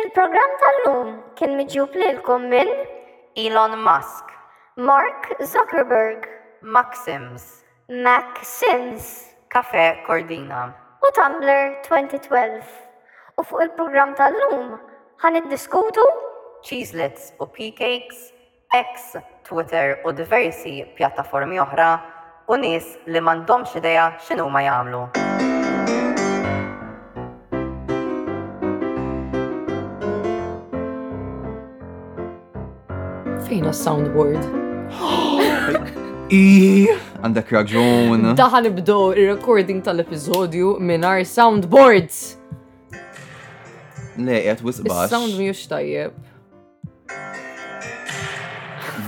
Il-programm tal-lum kien miġjub lilkom minn Elon Musk, Mark Zuckerberg, Maxim's, Mac Sims, Cafe Cordina u Tumblr 2012 u fuq il-programm tal-lum ħa niddiskutu, Cheeselets u Pea Cakes, X, Twitter u diversi pjattaformi oħra u nies li m'għandhomx idea x'inhuma jagħmlu. Fejna soundboard. I, għandek raġun. Daħan ibdo il-recording tal-episodju minar soundboards. Le, jgħat wisbax. Sound mi tajjeb.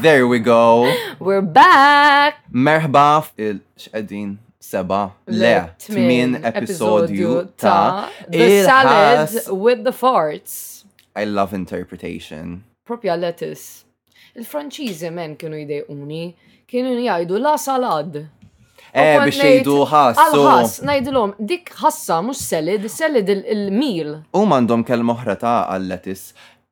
There we go. We're back. Merħba fil x'qegħdin seba, le, tmin episodju ta' The Salad with the Farts. I love interpretation. Propja lettuce. Il-Franċiżi men kienu jdejquni, kienu jgħidu la salad. Eh, biex jgħidu ħas. Għal-ħas, najdilom, dik ħassa, mux selid, selid il-mil. U mandom kelmoħra ta' għal-letis.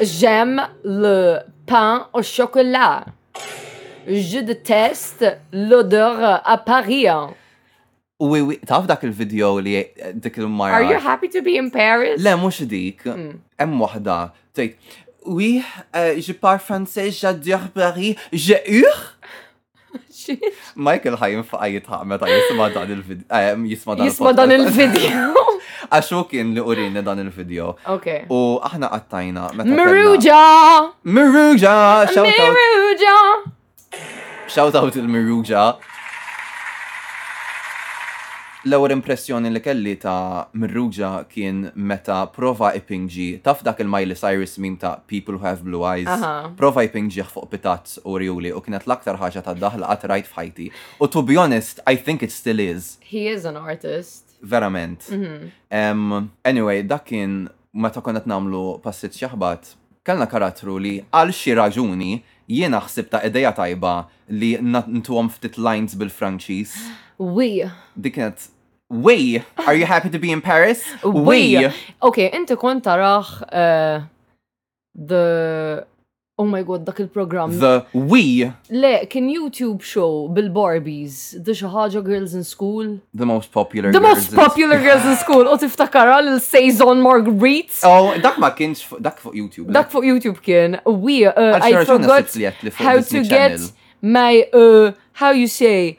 J'aime le pain au chocolat. Je déteste l'odeur à Paris. U taf dak il-video li dik il-mara. Are you happy to be in Paris? Le, mux dik. Mm. Hemm waħda, tgħid, Oui, uh, je parle français, j'adore Paris, j'ai eu. Michael ħajn faqa jitħaq meta jisma dan il-video. Eh, jisma dan Jisma dan il-video. Għax hu kien li urini dan il-video. Ok. U aħna qattajna. Miruja! Miruja! Miruja! Shout out il-Miruja. L-ewwel impressjoni li kelli ta' Mirruġa kien meta prova ipingġi taf dak il-Miley Cyrus mim ta' People Who Have Blue Eyes. Prova ipingġi fuq pitat u rjuli u kienet l-aktar ħaġa ta' daħ li qatt rajt f'ħajti. U to be honest, I think it still is. He is an artist. Verament. Anyway, dak kien meta konna qed nagħmlu Passiġġ Jaħbat, kellna karattru li għal xi raġuni jiena ħsibtha idea tajba li ntuhom ftit lines bil-Franċiż. Oui. Dik kienet Oui! Are you happy to be in Paris? Oui! Ok, inti kont taraħ eh, the Oh my god, dak il-programm. The We. Le, kien YouTube show bil-Barbies, the xi ħaġa Girls in School. The most popular The most popular girls in school, u tiftakara l Saison Marguerite. Oh, dak ma kienx dak fuq YouTube. Dak fuq YouTube kien, we, uh, I forgot how to get my, uh, how you say,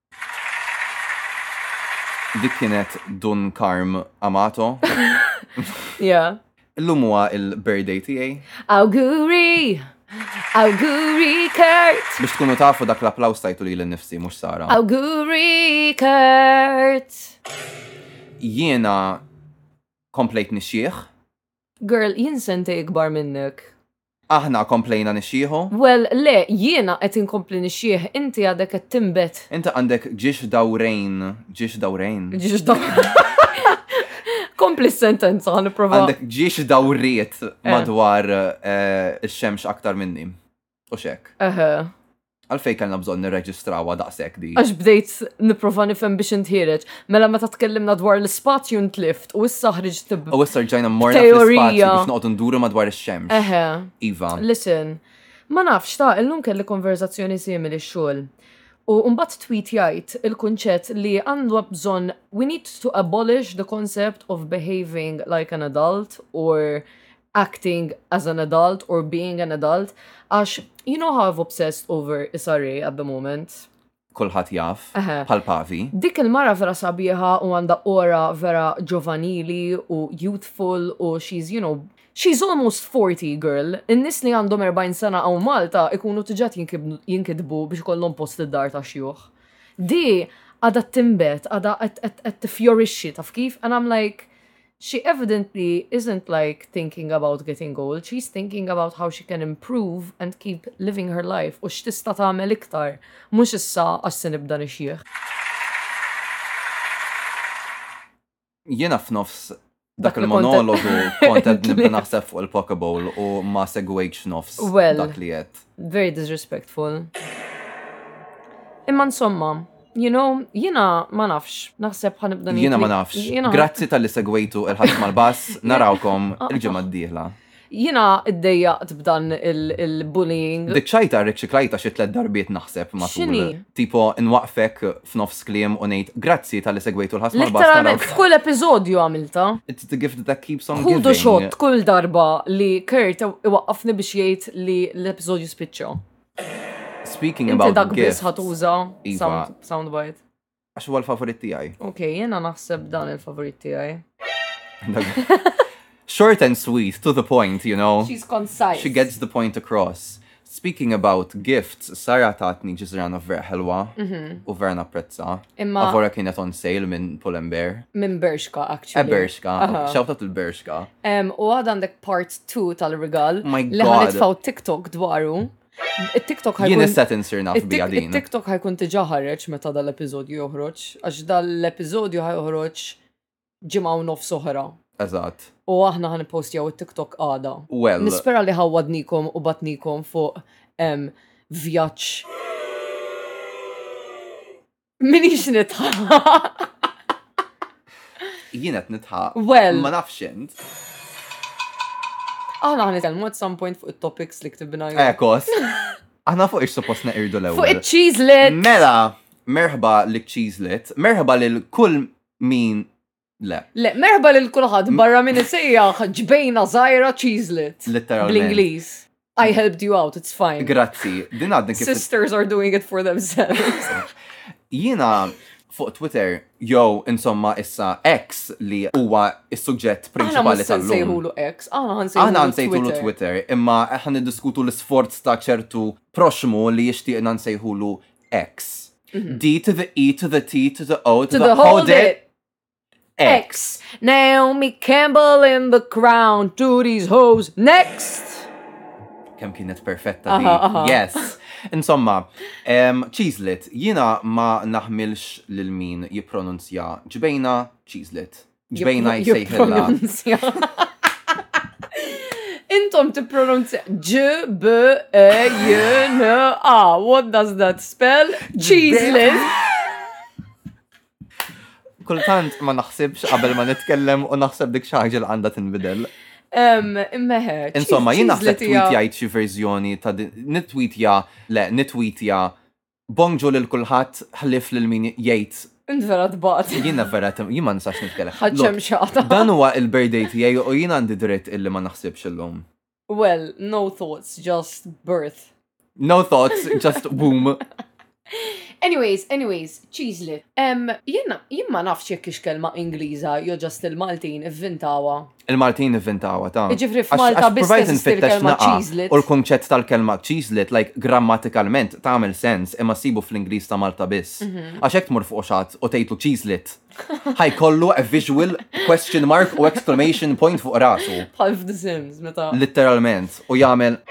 Dik kienet Dun Karm Amato. Ja. Illum huwa il-birthday tiegħi. Awguri! Awguri Kurt! Biex tkunu tafu dak l-applaws tajtu li l-nifsi, mux Sara. Awguri Kurt! Jiena komplejt nixxieħ. Girl, jien sentej ikbar minnek. Aħna komplejna nixjieħu. Well, le, jiena qed inkompli nixjieħ, inti għadek qed tinbet. Inti għandek ġiex dawrejn, ġiex dawrejn? Ġiex dawrejn. Kompli s-sentenza, ħa nipprova. Għandek ġiex dawriet eh. madwar eh, ix-xemx aktar minni. U xek. Eħe. Għalfejn kellna bżonn nirreġistrawha daqshekk di. Għax bdejt nipprova nifhem biex intħiereġ. Mela meta tkellimna dwar l-ispazju ntlift u issa ħriġ tib. U issa rġajna mmorna fl-ispazju biex noqgħodu nduru madwar ix-xemx. Eħe. Iva. Listen, ma nafx ta' illum kelli konverzazzjoni simili x-xogħol. U mbagħad tweet jgħid il-kunċett li għandu bżonn we need to abolish the concept of behaving like an adult or acting as an adult or being an adult, għax you know how I've obsessed over Isari at the moment. Kulħat jaf, pal pavi. Dik il-mara vera sabiħa u għanda ora vera ġovanili u youthful u she's, you know, she's almost 40 girl, in-nis li għandhom 40 sena għaw Malta ikunu tġat jinkidbu biex kollom post id-dar ta' xjuħ. Di għada t-timbet, għada għed t-fjorixxi, taf kif? And I'm like, She evidently isn't like thinking about getting old, she's thinking about how she can improve and keep living her life u x'tista' tagħmel iktar, mhux issa għax se nibda nixjieħ. Jiena f'nofs dak il-monologu kont qed nibda naħseb fuq il-Pokeball u ma segwejtx nofs dak li qed. Very disrespectful. Imma insomma, You know, jina ma nafx, naħseb ħanibda nibda. Jina ma nafx. Grazzi tal-li segwejtu il-ħadd mal-bass, narawkom il-ġimgħa d-dieħla. Jina id-dejjaqt b'dan il-bullying. Diċċajta rikċiklajta xi tliet darbiet naħseb ma Xini? Tipo nwaqfek f'nofs kliem u ngħid grazzi tal-li segwejtu l-ħadd mal-bass. Literalment f'kull episodju għamilta. It's the gift that keeps on giving. Ħudu xott kull darba li Kurt iwaqqafni biex jgħid li l-episodju spiċċa. Speaking about dak biss ħatuża iva. soundbite. Għax huwa l-favorit tiegħi. Ok, jena naħseb dan il-favorit tiegħi. Short and sweet, to the point, you know. She's concise. She gets the point across. Speaking about gifts, Sara tatni ġizran of vera ħelwa mhm. u vera napprezza. Imma. Avora kienet on sale minn Pull&Bear. Minn Bershka, eh, actually. E Bershka, xawtat il-Bershka. U għad għandek part 2 tal-rigal. Oh my god. Li għanitfaw TikTok dwaru. Il-TikTok ħajkun. Jien istat insir naf bija din. Il-TikTok ħajkun tiġaħarreċ meta dal-episodju joħroġ. Għax dal-episodju ħajħroġ ġimgħa u nofs oħra. Eżatt. U aħna ħan postjaw it-TikTok għada. Well. Nispera li ħawadnikom u batnikom fuq vjaġġ. Minix nitħaq. Jien qed nitħaq. Well. Ma nafx int. Aħna ħan nitkellmu at some point fuq it-topics li ktibna. Ekos. Aħna fuq ix suppost neqirdu l-ewwel. Fuq iċ-cheeselet. Mela, merħba li cheeselet. Merħba lil kull Min Le. Le, merħba lil kulħadd barra minn isejjaħ ġbejna żgħira cheeselet. Literalment. Bl-Ingliż. I helped you out, it's fine. Grazzi. Din għadni kif. Sisters are doing it for themselves. Jiena fuq Twitter, jew insomma issa X li huwa is-suġġett prinċipali tal-lum. Aħna nsejħulu X, aħna nsejħulu. Aħna nsejħulu Twitter, imma aħna niddiskutu l-isforz ta' ċertu proxmu li jixtieqna nsejħulu X. Mhm. D to the E to the T to the O to, the, hold it. X. Naomi Campbell in the crown to these hoes. Next! Kem kienet perfetta di. Yes. Insomma, cheeselit, jina ma naħmilx lil min jipronunzja ġbejna cheeselit. Ġbejna jsejħilha. Intom tippronunzja Ġ B E J N A. What does that spell? Cheeseless. Kultant ma naħsibx qabel ma nitkellem u naħseb dik xi ħaġa li għandha tinbidel. Immeħe. Insomma, jien naħseb tweetjajt xi verżjoni ta' nitweetja, le, nitweetja Bonġu lil kulħadd ħlif lil min jgħid Int vera tbaqt. Jiena vera tim, jien ma nistax nitkellem. Ħaġġem Look, xata. Dan huwa il-birthday tiegħi u jien għandi dritt illi ma naħsibx illum. Well, no thoughts, just birth. No thoughts, just boom. Anyways, anyways, cheesely. Em, Jiena jien ma nafx jekk ix kelma Ingliża jew ġast il-Maltin ivvintawa Il-Maltin ivvintawha ta'. Jiġifieri f'Malta biss teżisti l-kelma cheeselet. U l-kunċett tal-kelma cheeselet like grammatikalment tagħmel sens imma ssibu fl-Ingliż ta' Malta biss. Għax hekk tmur fuq xi ħadd u tgħidlu cheeselet. Ħa jkollu a visual question mark u exclamation point fuq rasu. Bħal f'The Sims meta. Litteralment u jagħmel.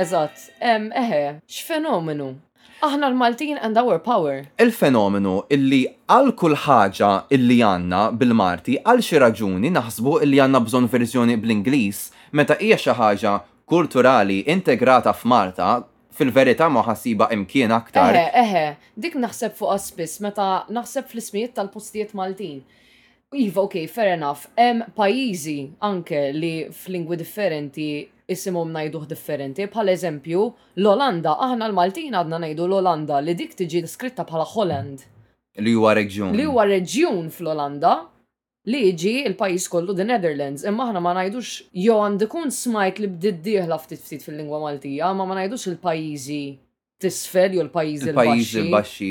Eżatt. Eħe, x'fenomenu. Aħna l-Maltin and our power. Il-fenomenu illi għal kull ħaġa illi għandna bil-Malti għal xi raġuni naħsbu illi għandna bżonn verżjoni bl-Ingliż meta hija xi ħaġa kulturali integrata f'Malta, fil-verità ma ħassibha imkien aktar. Eħe, eħe, dik naħseb fuqha spiss meta naħseb fl-ismijiet tal-postijiet Maltin. Iva, ok, fair enough, hemm pajjiżi anke li f'lingwi differenti isimhom ngħiduh differenti, bħal eżempju, l-Olanda, aħna l-Maltin għadna ngħidu l-Olanda li dik tiġi deskritta bħala Holland. Li huwa reġjun. Li huwa reġjun fl-Olanda li jġi l-pajjiż kollu The Netherlands, imma aħna ma ngħidux, jew għandi kont smajt li bdiet dieħla ftit ftit fil-lingwa Maltija, imma ma ngħidux il-pajjiżi t'isfel jew il-pajjiżi l-baxxi. Il-pajjiżi l-baxxi,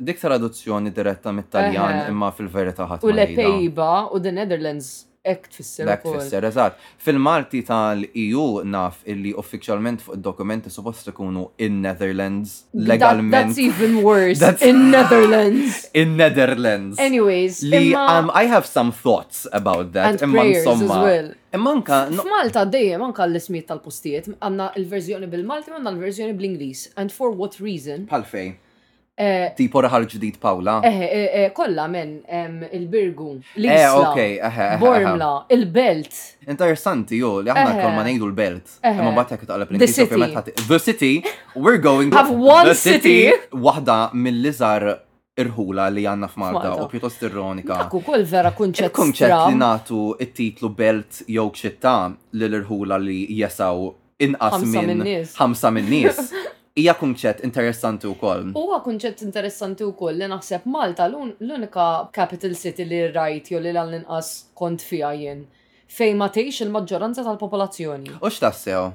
dik traduzzjoni diretta mit-Taljan imma fil-verità ħadd. U l-Epejba u the Netherlands hekk tfisser. Hekk tfisser, eżatt. Fil-Malti tal-EU naf illi uffiċjalment fuq id-dokumenti suppost ikunu in-Netherlands legalment. That's even worse. That's in-Netherlands. In-Netherlands. Anyways. Li I have some thoughts about that. And prayers as well. Imma anke. F'Malta dejjem anke l-ismijiet tal-postijiet għandna l-verżjoni bil-Malti u għandna l-verżjoni bl-Ingliż. And for what reason? Bħal fejn? Tipo Raħal Ġdid Pawla? Eħe, kollha men il-Birgu, l-Isla, Bormla, il-Belt. Interessanti jo, li aħna kol ma ngħidu l-Belt. Imma mbagħad hekk taqleb l-Ingliż ovvjament ħadd. The City, we're going to the City. Waħda mill-iżgħar irħula li għanna f'Malta u pjuttost irronika. Dak ukoll vera kunċett. Kunċett li nagħtu it-titlu belt jew ċittà li l-irħula li jesaw inqas minn ħamsa minn nies. Hija kunċett interessanti wkoll. Huwa kunċett interessanti wkoll li naħseb Malta l-unika capital city li rajt jew li l inqas kont fiha jien fejn ma tgħix il-maġġoranza tal-popolazzjoni. U x'tassew?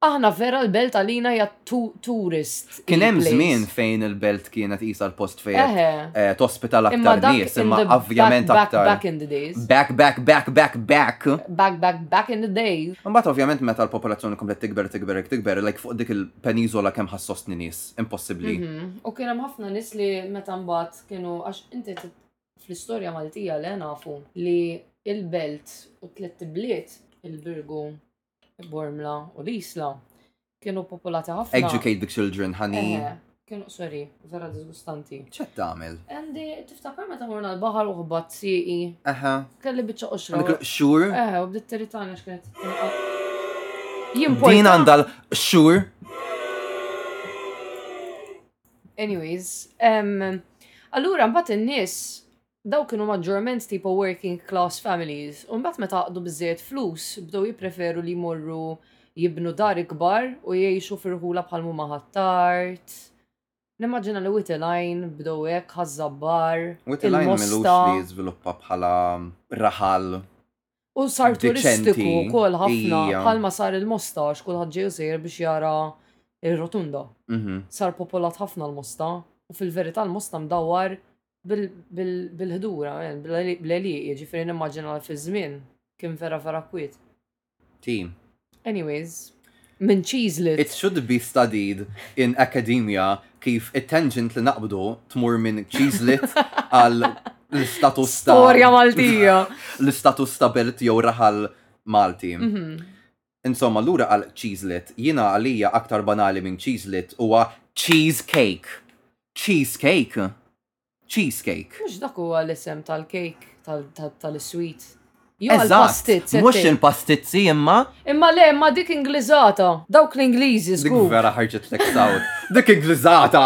Aħna vera l-belt għalina hija tourist. Kien hemm żmien fejn il-belt kienet qisha l-post fejn eh, tospita l-aktar nies, imma ovvjament aktar. Back in the days. Back, back, back, back, back. Back, back, back in the days. Imbagħad ovvjament meta l-popolazzjoni komplet tikber, tikber, tikber, like fuq dik il-peniżola kemm ħassostni nies, impossibbli. Mhm. U kien hemm ħafna nies li meta mbagħad kienu għax inti fl-istorja Maltija li nafu li il-belt u tliet tibliet il-Birgu, Bormla u l-Isla kienu popolati ħafna. Educate the children, honey. Eh, kienu, sorry, vera disgustanti. ċet tagħmel? Endi, tiftakar meta morna l-baħar u ħbat siqi. Aha. Kelli biċċa qoxra. Xur? Eh, u bdiet teritana x'kienet. Jimporta. Din għandha l-xur. Anyways, allura mbagħad in-nies Dawk kienu maġġorment tipo working class families u mbagħad meta għaqdu biżżejjed flus bdew jippreferu li jmorru jibnu dar ikbar u jgħixu f'irħula bħal Muma Ħ'Attard. Nimmaġina li Wied il-Għajn bdew hekk, Ħaż-Żabbar, Wied il-Għajn m'ilux il-Mosta. li jiżviluppa bħala raħal U sar turistiku diċenti. wkoll ħafna Ija. bħalma sar il-Mosta għax kulħadd ġej u sejjer biex jara r-Rotunda. Mhm. Sar popolat ħafna l-Mosta u fil-verità l-Mosta mdawwar Bil-ħdura, eh, bl-eliq, jiġifieri nimmaġina li fiż-żmien kien vera vera kwiet. Tim. Anyways, minn ċiżlet. It should be studied in academia kif it-tangent li naqbdu tmur minn ċiżlet għal l-istatus ta' Storja Maltija. l-istatus ta' belt jew raħal Malti. Mhm. Insomma, allura għal cheeselet, jiena għalija aktar banali minn cheeselet huwa cheese cake! Cheese cake? Cheese cake. Mhux dak huwa l-isem tal-cake tal-isweet. Eżatt, mhux il-pastizzi imma. Imma le, imma dik Ingliżata, dawk l-Ingliżi żgur. Dik vera ħarġet lek sawl. Dik Ingliżata!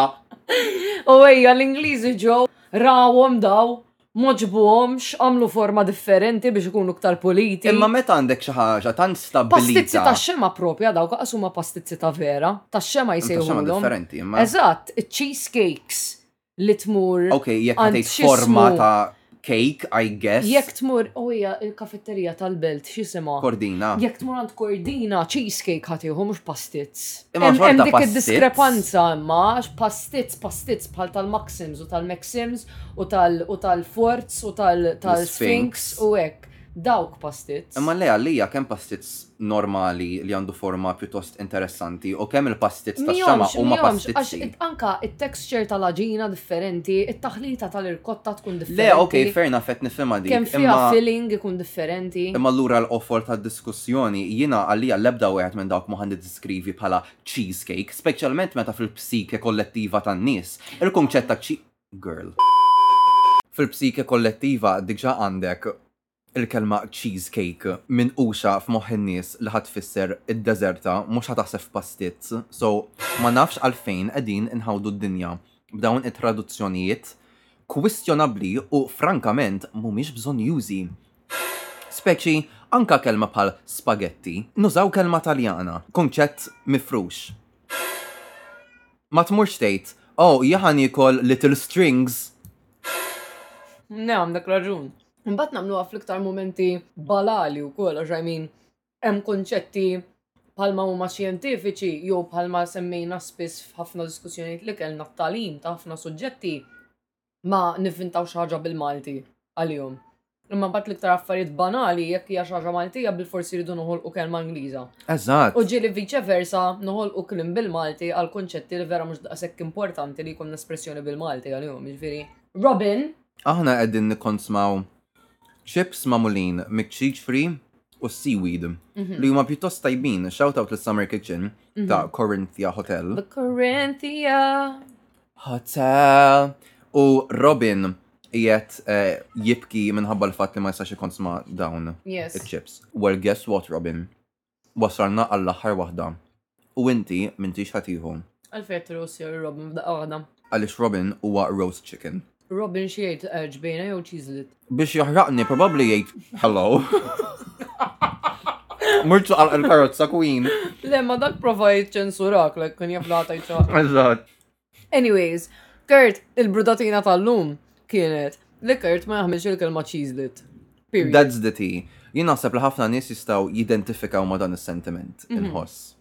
U ejja l-Ingliżi ġew rawhom daw M'għoġbuhomx, għamlu forma differenti biex ikunu iktar puliti. Imma meta għandek xi ħaġa tant stabbilita. Pastizzi tax-xemgħa proprja dawk laqas huma pastizzi ta' vera, tax-xemgħa jsejħulhom. differenti imma. Eżatt, iċ-cheese cakes li tmur. Ok, jekk tgħid forma ta' cake, I guess. Jekk tmur, u hija l-kafetterija tal-belt x'isimha? Kordina. Jekk tmur għand Kordina, cheese cake ħadd jieħu mhux pastizz. Imma hemm dik id-diskrepanza imma għax pastizz, pastizz bħal tal-Maxims u tal-Maxims u tal u tal-forts u tal tal-sphinx u hekk. Dawk pastizz. Imma le għalija kemm pastizz normali li għandu forma pjuttost interessanti u kemm il-pastizz tax-xama' huma pastizzi. Mhomx, mhomx, għax anka it-texture tal-għaġina differenti, it-taħlita tal-irkotta tkun differenti. Le, ok, fair enough, qed nifhimha dik. Kemm fiha filling ikun differenti. Imma allura l-qofol tad-diskussjoni, jiena għalija l-ebda wieħed minn dawk mhu ħa niddeskrivi bħala cheesecake, speċjalment meta fil-psike kollettiva tan-nies, il-kunċett ta' girl. Fil-psike kollettiva diġà għandek il-kelma cheesecake minquxa f'moħħ in-nies li ħa tfisser id-deżerta, mhux ħa taħseb f'pastizz. So, ma nafx għalfejn qegħdin inħawdu d-dinja b'dawn it-traduzzjonijiet kwistjonabbli u frankament mhumiex bżonnjużi. Speċi anke kelma bħal spaghetti, nużaw kelma Taljana, kunċett mifrux. Ma tmurx tgħid, oh, jien ħa niekol little strings. Ne, għandek raġun. Imbagħad nagħmluha fl-iktar momenti balali wkoll għax I mean hemm kunċetti bħalma huma xjentifiċi jew bħalma semmejna spiss f'ħafna diskussjonijiet li kellna t-tagħlim ta' ħafna suġġetti ma nivvintaw xi ħaġa bil-Malti għalihom. Imma mbagħad l-iktar affarijiet banali jekk hija xi ħaġa Maltija bil-forsi jridu noħolqu kelma Ingliża. Eżatt. U ġieli viċe versa noħolqu kliem bil-Malti għal kunċetti li vera mhux daqshekk importanti li jkollna espressjoni bil-Malti għalihom, jiġifieri Robin. Aħna qegħdin nikkonsmaw chips magħmulin miċ-ċiċfri u s-seaweed mhm. li huma pjuttost tajbin. Shout out lis-Summer Kitchen ta' mhm. Corinthia Hotel. The Corinthia. Ħatta u Robin jiet eh, jibki minħabba l-fatt li ma jistax ikonsma dawn Yes. iċ-chips. Well, guess what, Robin? Wasalna għall-aħħar waħda. U inti m'intix ħatiħu. Għalfejn qed tirrostja lil Robin f'daqqa waħda? Għaliex Robin huwa roast chicken. Robin xi jgħid eh, ġbejna jew ċiżlit? Biex joħraqni, probabbli jgħid hello. Murċu għal il-karozza queen. Le, ma dak prova jċensurak, l kun jaflata jċaq. Eżat. Anyways, Kurt, il-brudatina tal-lum kienet li Kurt ma jaħmilx il-kelma ċizlit. That's the tea. Jien naħseb li ħafna nies jistgħu jidentifikaw ma dan is-sentiment mhm. inħoss.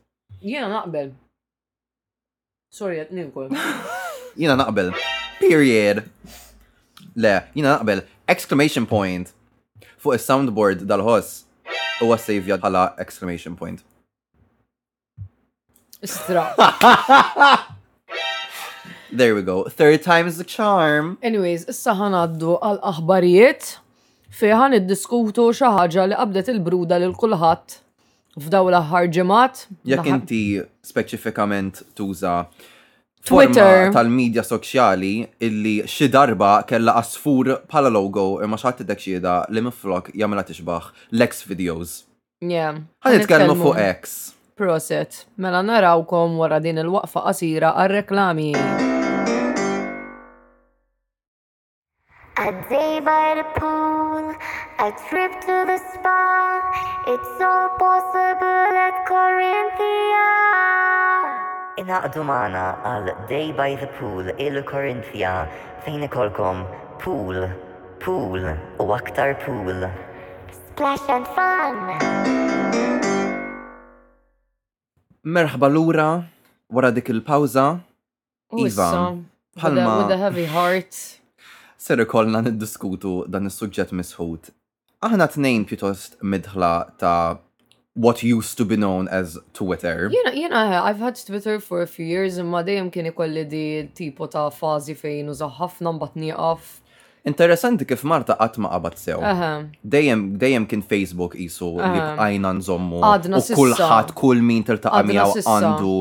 Jiena naqbel. Sorry, qed ninkol. Jiena naqbel. Period. Le, jiena naqbel. Exclamation point. Fuq is-soundboard dal-ħoss huwa savja bħala exclamation point. Istra. There we go. Third time is the charm. Anyways, issa ħanaddu għal aħbarijiet fiħan id-diskutu xaħġa li qabdet il-bruda lil kulħadd f'daw l-aħħar ġimgħat. Jekk inti speċifikament tuża Twitter tal-medja soċjali illi xi darba kella asfur bħala logo imma xatt idek xieda li minflok jagħmilha tixbaħ l-ex videos. Yeah. Ħa nitkellmu fuq ex. Proset, mela narawkom wara din il-waqfa qasira għal reklami. A day by the pool, a trip to the spa, it's all possible at Corinthia. Inaqdu magħna għal Day by the Pool il-Corinthia fejn ikolkom pool, pool u aktar pool. Splash and fun! Merħba lura wara dik il-pawża U Iva, issa, bħalma- with a heavy heart. Ser ikollna niddiskutu dan is-suġġett misħut. Aħna tnejn pjuttost midħla ta' what used to be known as Twitter. Jena, jena, eh, I've had Twitter for a few years, imma dejjem kien ikolli di tipo ta' fazi fejn użaħ ħafna mbagħad nieqaf. Interessanti kif Marta qatt ma qabad sew. Dejjem dejjem kien Facebook isu li bqajna nżommu u kulħadd kull min tiltaqa' miegħu għandu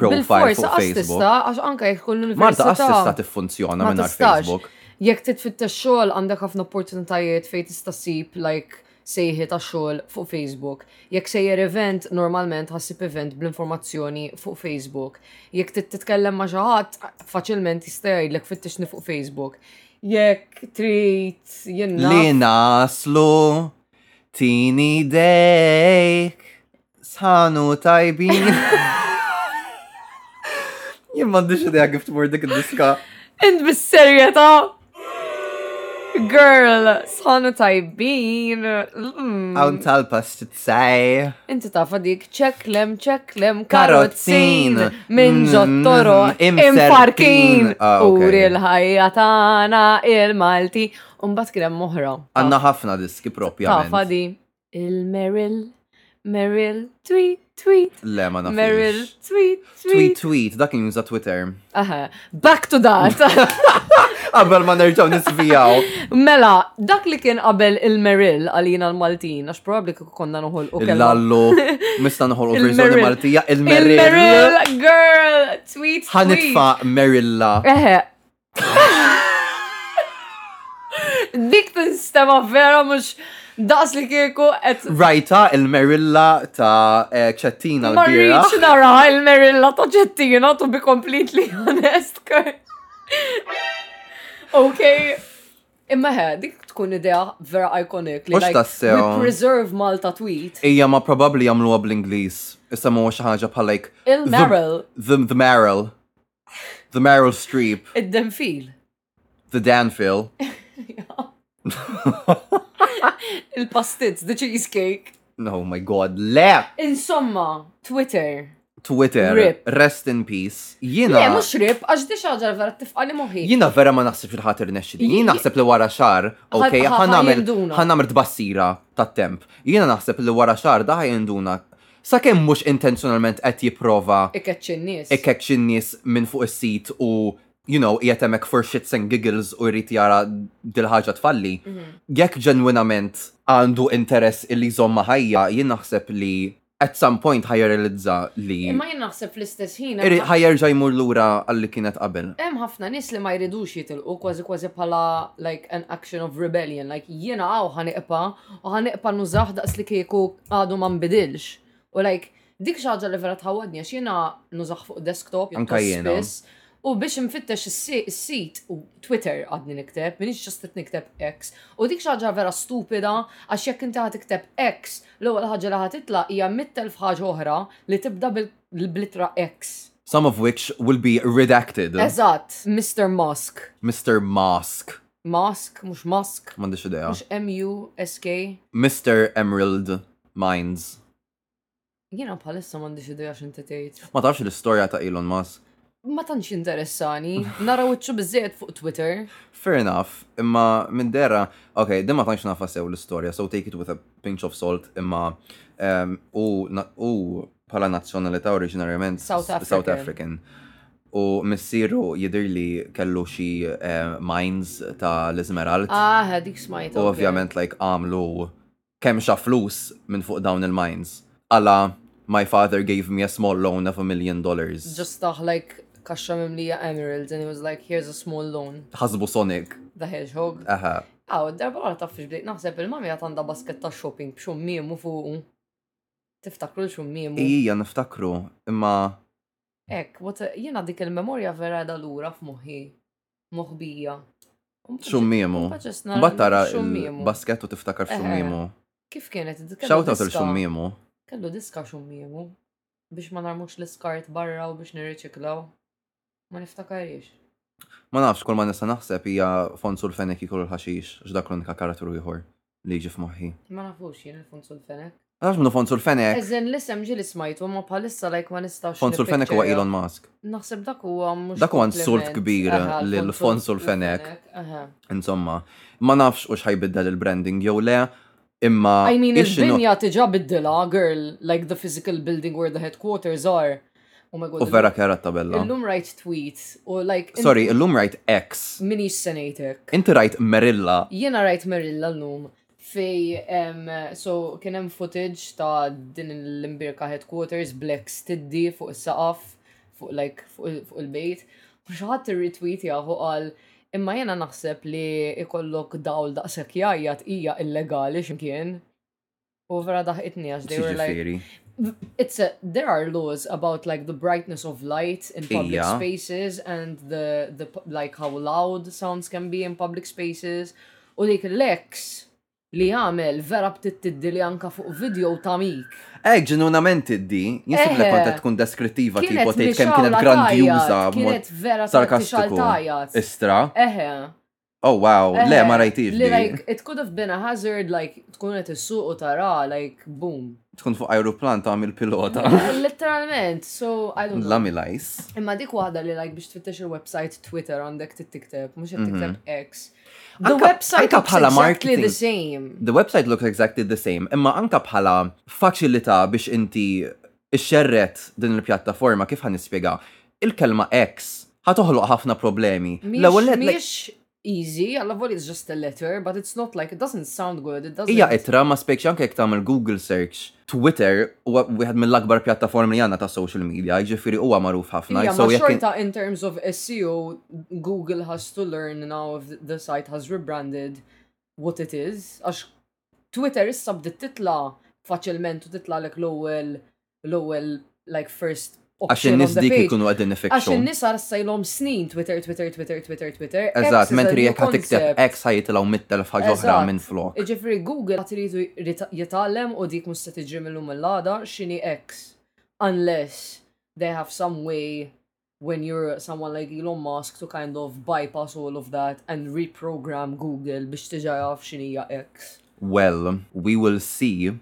profile fuq Facebook. Għax anke jekk kull Marta qatt tista' tiffunzjona minn Facebook. Jekk titfittex xogħol għandek ħafna opportunitajiet fejn tista' ssib like sejħiet għax-xogħol fuq Facebook, jekk sejjer event normalment ħa ssib event bl-informazzjoni fuq Facebook, jekk trid titkellem ma' xi ħadd faċilment jista' jgħidlek fittixni fuq Facebook, jekk trid jinnaf. Li naslu tini dejk. Sħanu tajbi. Jien m'għandix idea kif tmur dik id-diska. Int bis-serjetà? Girl, sħanu tajbin. Għawn talpa x'titsaj. Inti tafa dik ċeklem ċeklem karozzin minn ġottoro imparkin. Uri l-ħajja tagħna il-Malti. Umbat kien hemm oħra. Għandna ħafna diski propjament. Tafa di. Il-Merrill, Merrill, tweet, tweet. Le, ma nafx. Merrill, tweet, tweet. Tweet, tweet, dak kien juża Twitter. Aha, back to that. Qabel ma nerġaw nisvijaw. Mela, dak li kien qabel il-Merrill għalina l-Maltin, għax probabli kik konna noħol u kellu. Lallu, mista noħol u verżjoni Maltija, il-Merrill. Il-Merrill, girl, tweet, tweet. Ħanitfa Merilla. Eħe, Dik tinstema vera mux daqs li kieku et. Rajta il-merilla ta' eh, ċettina l-bira. Marriċ nara il-merilla ta' ċettina, to be completely honest. ok. Imma he, dik tkun idea vera iconic li like, we preserve Malta tweet. Ija ma probabli jamluwa bl-Inglis. Issa mu xaħġa bħal like. Il-Merrill. The, the, the The Meryl Streep. Id-Denfil. The Danfil. Il-pastizz, the cheesecake. No, my god, le! Insomma, Twitter. Twitter, Rip. rest in peace. Jina. Le, mux rip, għax di xaġa vera tifqali moħi. Jina vera ma naħseb fil-ħat irnexxi. Jien naħseb li wara xar, ok, ħanamel ħanamel tbassira tat-temp. Jina naħseb li wara xar daħ jinduna Sakemm mhux intenzjonalment qed jipprova. Ikeċċi n-nies. Ikeċċi n-nies minn fuq is-sit u, you know, qiegħed hemmhekk for shits and giggles u jrid jara dil-ħaġa tfalli. Jekk ġenwinament għandu interess illi jżommha ħajja, jien naħseb li at some point ħa jirrealizza li. Imma jien naħseb fl-istess ħin. Irid ħa jerġa' jmur lura għal li kienet qabel. Hemm ħafna nies li ma jridux jitilqu kważi kważi bħala like an action of rebellion, like jiena hawn ħa niqpa' u ħa niqpa' nużah daqs li kieku għadu ma nbidilx. U like, dik xi ħaġa li vera tħawwadni għax jiena nużah fuq desktop pjuttost spiss. U biex infittex is-sit, Twitter għadni nikteb, m'iniex ġust qed nikteb X. U dik xi ħaġa vera stupida għax jekk inti ħa tikteb X, l-ewwel ħaġa li ħa titla' hija mitt elf ħaġa oħra li tibda bl-ittra X. Some of which will be redacted. Eżatt, Mister Musk. Mister Mask. Mask, mhux Musk. M'għandix idea. Mhux MUSK. Mister Emerald Minds. Jiena bħalissa m'għandix idea x'inti tgħid. Ma tafx l-istorja ta' Elon Musk? Ma tantx jinteressani, nara wiċċu biżżejjed fuq Twitter. Fair enough, imma minn dera, ok, din ma tantx nafha sew l-istorja, so take it with a pinch of salt, imma ehm, hu bħala nazzjonalità oriġinarjament South African. U missieru jidhir li kellu xi mines ta' l-iżmerald. Ah, dik smajtha. U ovvjament like għamlu kemm xa flus minn fuq dawn il-mines. Għala my father gave me a small loan of a million dollars. Ġa staħ like kaxxa mimlija emeralds and he was like here's a small loan. Ħasbu Sonic. The Hedgehog. Aha. Aw, id-darba l-oħra taf xiex bdejt naħseb il-mommy għad għandha basket ta' shopping b'xummiemu fuqu. Tiftakru l-xummiemu? Ija niftakru, imma Ek, but eh, jiena dik il-memorja vera da lura f'moħħi, moħbija. Xummimu. Battara il-basket u tiftakar xummimu. Kif kienet? Xawta fil xummimu. Kellu diska xummimu. Biex ma narmux l-iskart barra u biex nirriċiklaw. Ma niftakarix. Ma nafx, kol ma nista naħseb hija fonzu l-feneki kol l-ħaxix, x'dak l-unika karattru ieħor. li jiġi f'moħħi. Ma nafux jien il-fond sulfenek. Għax minnu fond sulfenek. Eżen l-isem ġili smajtu ma bħalissa lajk ma nistax. Fond sulfenek huwa Elon Musk. Naħseb dak huwa mhux. Dak huwa insult kbir lil fond sulfenek. Insomma, ma nafx u xħajbiddel il-branding jew le, imma. I mean, il-binja tiġa biddila, girl, like the physical building where the headquarters are. Oh my god. U vera kera tabella. Illum rajt tweets u like. Sorry, illum rajt X. Minix senejtek. Inti rajt Merilla. Jena rajt Merilla l-lum fej, um, so kienem footage ta' din l-imbirka headquarters black stiddi fuq il-saqaf, fuq like, fuq il-bejt. U xaħat il-retweet jahu għal imma jena naħseb li ikollok dawl daqsak jajjat ija illegali ximkien. U vera daħqitni għax they were like. It's a, there are laws about like the brightness of light in public Ija. spaces and the, the like how loud sounds can be in public spaces. U dik l-ex li għamel vera btit tiddi li anka fuq video ta' mik. Ej, eh, ġenunament tiddi, jisib li konta tkun deskrittiva tipo tgħid kemm kienet grandjuża. Kienet vera sarkastiku. Istra. Eħe. Oh wow, le ma rajtix. Li like, it could have been a hazard, like, tkun qed issuq u tara, like, boom. Tkun fuq aeroplan ta' il pilota Literalment, so I don't know. Lamilajs. Imma dik waħda li like biex tfittex il-website Twitter għandek t-tikteb, mux mhm. tikteb X. The website looks exactly the same. The website looks exactly the same, imma anka bħala faċilita biex inti Ix-xerred din il-pjattaforma kif ħa nispjega? Il-kelma ex ħa toħloq ħafna problemi. L-ewwel Mhix easy, alla volja it's just a letter, but it's not like it doesn't sound good, it doesn't. Hija ittra ma spejkx anke jekk tagħmel Google search. Twitter huwa wieħed mill-akbar pjattaformi li għandna ta' social media, jiġifieri huwa magħruf ħafna. Imma xorta in terms of SEO, Google has to learn now if the site has rebranded what it is, għax Twitter issa bdiet titla' faċilment u titlagħlek l-ewwel l-ewwel like first Għax in-nies dik ikunu qegħdin nifikxu. Għax in-nies għar issa ilhom snin Twitter, Twitter, Twitter, Twitter, Twitter. Eżatt, mentri jekk ħadd tikteb X ħa jitilgħu mitt elf ħaġa oħra minn flok. Jiġifieri Google għad iridu jitgħallem u dik mhux se tiġri minn illum il-għada x'inhi X. Unless they have some way when you're someone like Elon Musk to kind of bypass all of that and reprogram Google biex tiġa jaf xinija X? Well, we will see.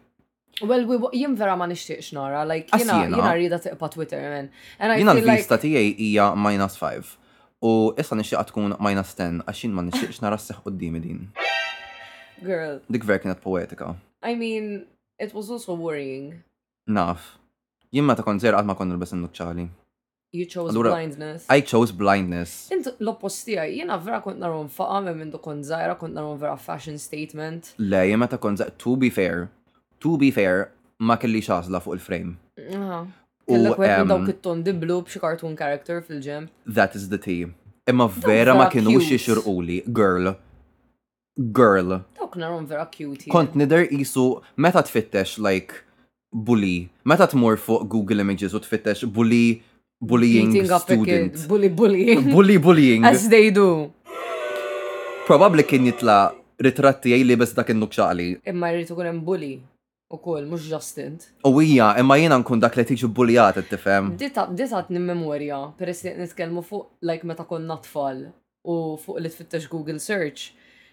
Well, we, jim vera ma nishtiqx nara, like, jina, jina rida tiqpa Twitter, man. Jina l-vista like... tijaj ija minus 5. U issa nishtiqa tkun minus 10, għaxin ma nishtiqx nara s-seħ u d-dimi din. Girl. Dik ver kienet poetika. I mean, it was also worrying. Naf. Jien meta kont żgħir qatt ma kont nilbes in-nuċċali. You chose Allura- blindness. I chose blindness. Int l-oppost tiegħi, jiena vera kont narhom faqa minn mindu kont żgħira, kont narhom vera fashion statement. Le, jien meta kont żgħir, to be fair, to be fair, ma kellix għażla fuq il-frame. Aha. U, Kellek wieħed minn em, dawk it-tondi blu b'xi cartoon character fil-ġemp. That is the tea. Imma vera ma vera kienux cute. jixirquli, girl. girl. Dawk narhom vera cute. Kont nidher qisu meta tfittex like bully, meta tmur fuq Google Images u tfittex bully bullying student. Bully bullying. Bully bullying. As they do. Probably kien jitla' ritratti għaj li bes dak il-nukxaqli. Imma rritu kunem bully. U kol, mux ġast int. U hija, imma jiena nkun dak li tiġi buljat, tifhem. Ditat nimmemorja, peress li nitkellmu fuq like meta konna tfal u fuq li tfittex Google search,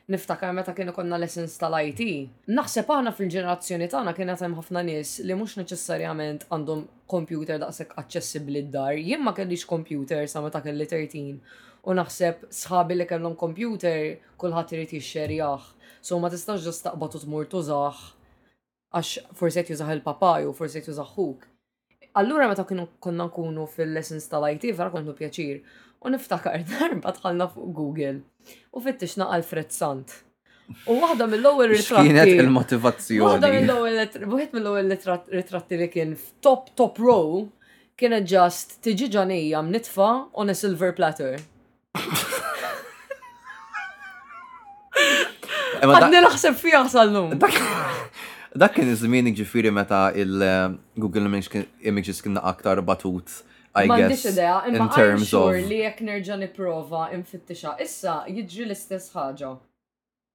niftakar meta kienu konna lessons tal-IT. Naħseb aħna fil-ġenerazzjoni tagħna kien hemm ħafna nies li mhux neċessarjament għandhom kompjuter daqshekk aċċessibbli d-dar. Jien ma kellix kompjuter sa meta kelli 13 u naħseb sħabi li kellhom kompjuter kulħadd irid jixxerjah. So ma tistax ġust taqbad u tmur tużah għax forsi qed jużah il-papa jew forsi qed jużah ħuk. Allura meta kienu konna nkunu fil-lessons tal-IT vera kontu pjaċir u niftakar darba tħallna fuq Google u fittixna għal Fred Sant. U waħda mill-ewwel ritratti. Kienet il-motivazzjoni. Waħda mill-ewwel wieħed mill-ewwel ritratti li kien top top row kienet ġast tiġi ġanija mnitfa on a silver platter. Għadni naħseb fija sal-lum. Dak kien iż-żmien ġifiri meta il-Google eh, Images kien aktar batut. I guess, idea, in terms of... li jek nerġa niprofa infittixa, issa jiġri l-istess ħaġa.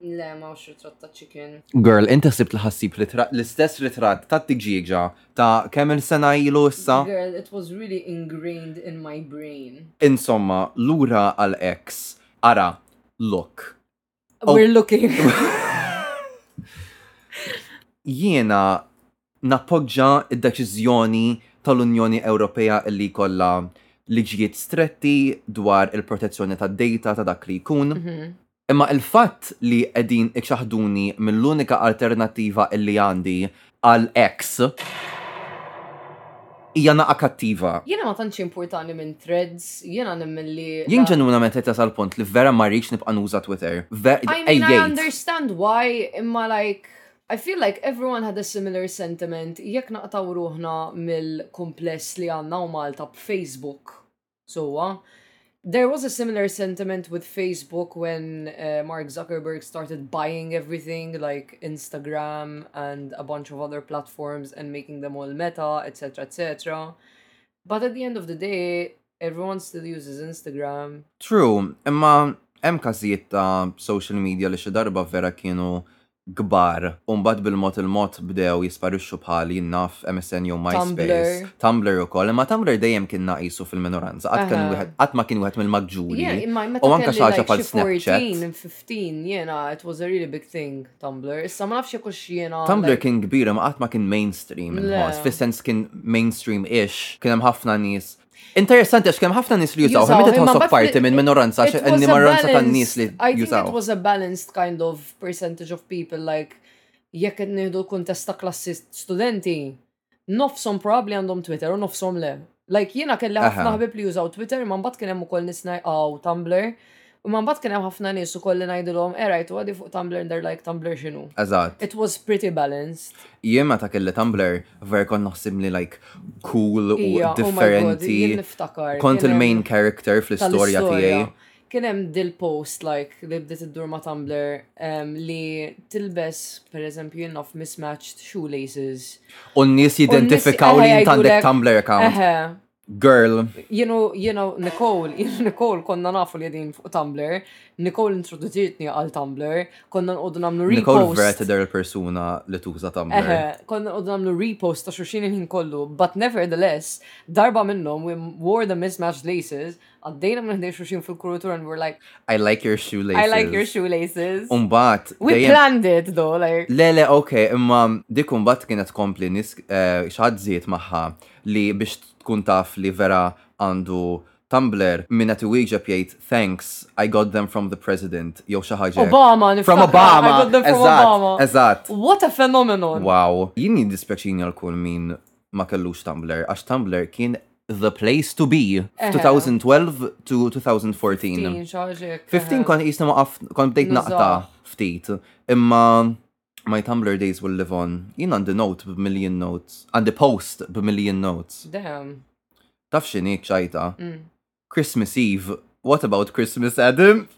Le, ma ux ritratt ta' chicken. Girl, inti ħsibt li ħassib l-istess ritratt ta' tiġieġa ta' kemm il-sena ilu issa? Girl, it was really ingrained in my brain. Insomma, lura għal ex. Ara, look. We're looking. Jiena Nappoġġa d-deċiżjoni tal-Unjoni Ewropea li jkollha liġijiet stretti dwar il-protezzjoni tad-dejta ta' dak li jkun, imma l-fatt li qegħdin iċaħħduni mill-unika alternattiva li għandi għal X hija naqa' kattiva. Jiena ma tantx jimpurtani minn Threads, jiena nemmen li. Jien ġenwinament qed jasal punt li vera ma rridx nibqa' nuża Twitter. I mean I understand why, imma like. I feel like everyone had a similar sentiment jekk naqtaw ruħna mill-kumpless li għandna u Malta b'Facebook. Sowa, uh, there was a similar sentiment with Facebook when uh, Mark Zuckerberg started buying everything like Instagram and a bunch of other platforms and making them all meta, etc., etc. But at the end of the day, everyone still uses Instagram. True, imma hemm każijiet ta' social media li xi darba vera kienu kbar u mbagħad bil-mod il-mod bdew jisparixxu bħal jien naf MSN jew MySpace. Tumblr ukoll, imma Tumblr dejjem kien naqisu fil-minoranza, qatt kien wieħed qatt ma kien wieħed mill-maġġuri. U anke xi ħaġa bħal Snapchat. Teen, jiena, it was a really big thing, Tumblr. Issa ma nafx jekk hux jiena. Tumblr like- kien kbir imma qatt ma kien mainstream Le. inħoss, fis-sens kien mainstream-ish, kien hemm ħafna nies. Interessanti għax kien hemm ħafna nies li jużaw, Jużawh, imma meta tħossok mbagħad parti li- minn minoranza, it għax was a minoranza tan-nies balanced- li I think it jużaw. was a balanced kind of percentage of people like jekk qed nieħdu l-kuntest ta' klassi studenti, nofsom probabbli għandhom Twitter u nofsom le. Like jiena kelli ħafna ħbib li jużaw Twitter, ma mbagħad kien hemm ukoll nies ngħajqgħu Tumblr. U ma mbagħad kien hemm ħafna nies ukoll li ngħidilhom erajt eh, u għadi fuq Tumblr nder like Tumblr x'inhu. Eżatt. It was pretty balanced. Jien meta kelli Tumblr ver kont naħsib li like cool u oh differenti. Kont il-main character fl-istorja tiegħi. Kien hemm dil-post like li bdiet iddur ma' Tumblr em, li tilbes pereżempju jien naf mismatched shoelaces. U n-nies jidentifikaw eħe, li jint għandek jgħidulek- Tumblr account. Eħe, Girl. jienu jiena Nicole, jiena Nicole konna nafu li qegħdin fuq Tumblr, Nicole introduċietni għal Tumblr, konna nqogħdu nagħmlu Nicole vera repost. tidher il-persuna li tuża Eħe, Tumblr. konna nqogħdu nagħmlu repost ta' xulxin il-ħin kollu, but nevertheless, darba minnhom we wore the mismatched laces, għaddejna minn ħdej xuxin fil-kurutur and we're like, I like your shoelaces. I like your shoelaces. Umbat. We dejjem- planned it though, like. Le, le, ok, imma dik umbat kienet kompli nis eh, xaħat ziet maħħa li biex tkun taf li vera għandu Tumblr minna ti wieġeb jgħid thanks, I got them from the president, jew xi ħaġa. hekk. Obama, niftakar. From Obama. I got them from Eżatt, Obama. Eżatt. What a phenomenon. Wow. Jien jiddispjaċini għal kull min ma kellux Tumblr, għax Tumblr kien the place to be f'2012 to 2014. 15 kon jisna waqaf, kon bdejt naqta ftit, imma My Tumblr days will live on. Jien għandi note b'million notes, għandi post b'million notes. Damn. Taf xini ċajta? Mm. Christmas Eve, what about Christmas Adam?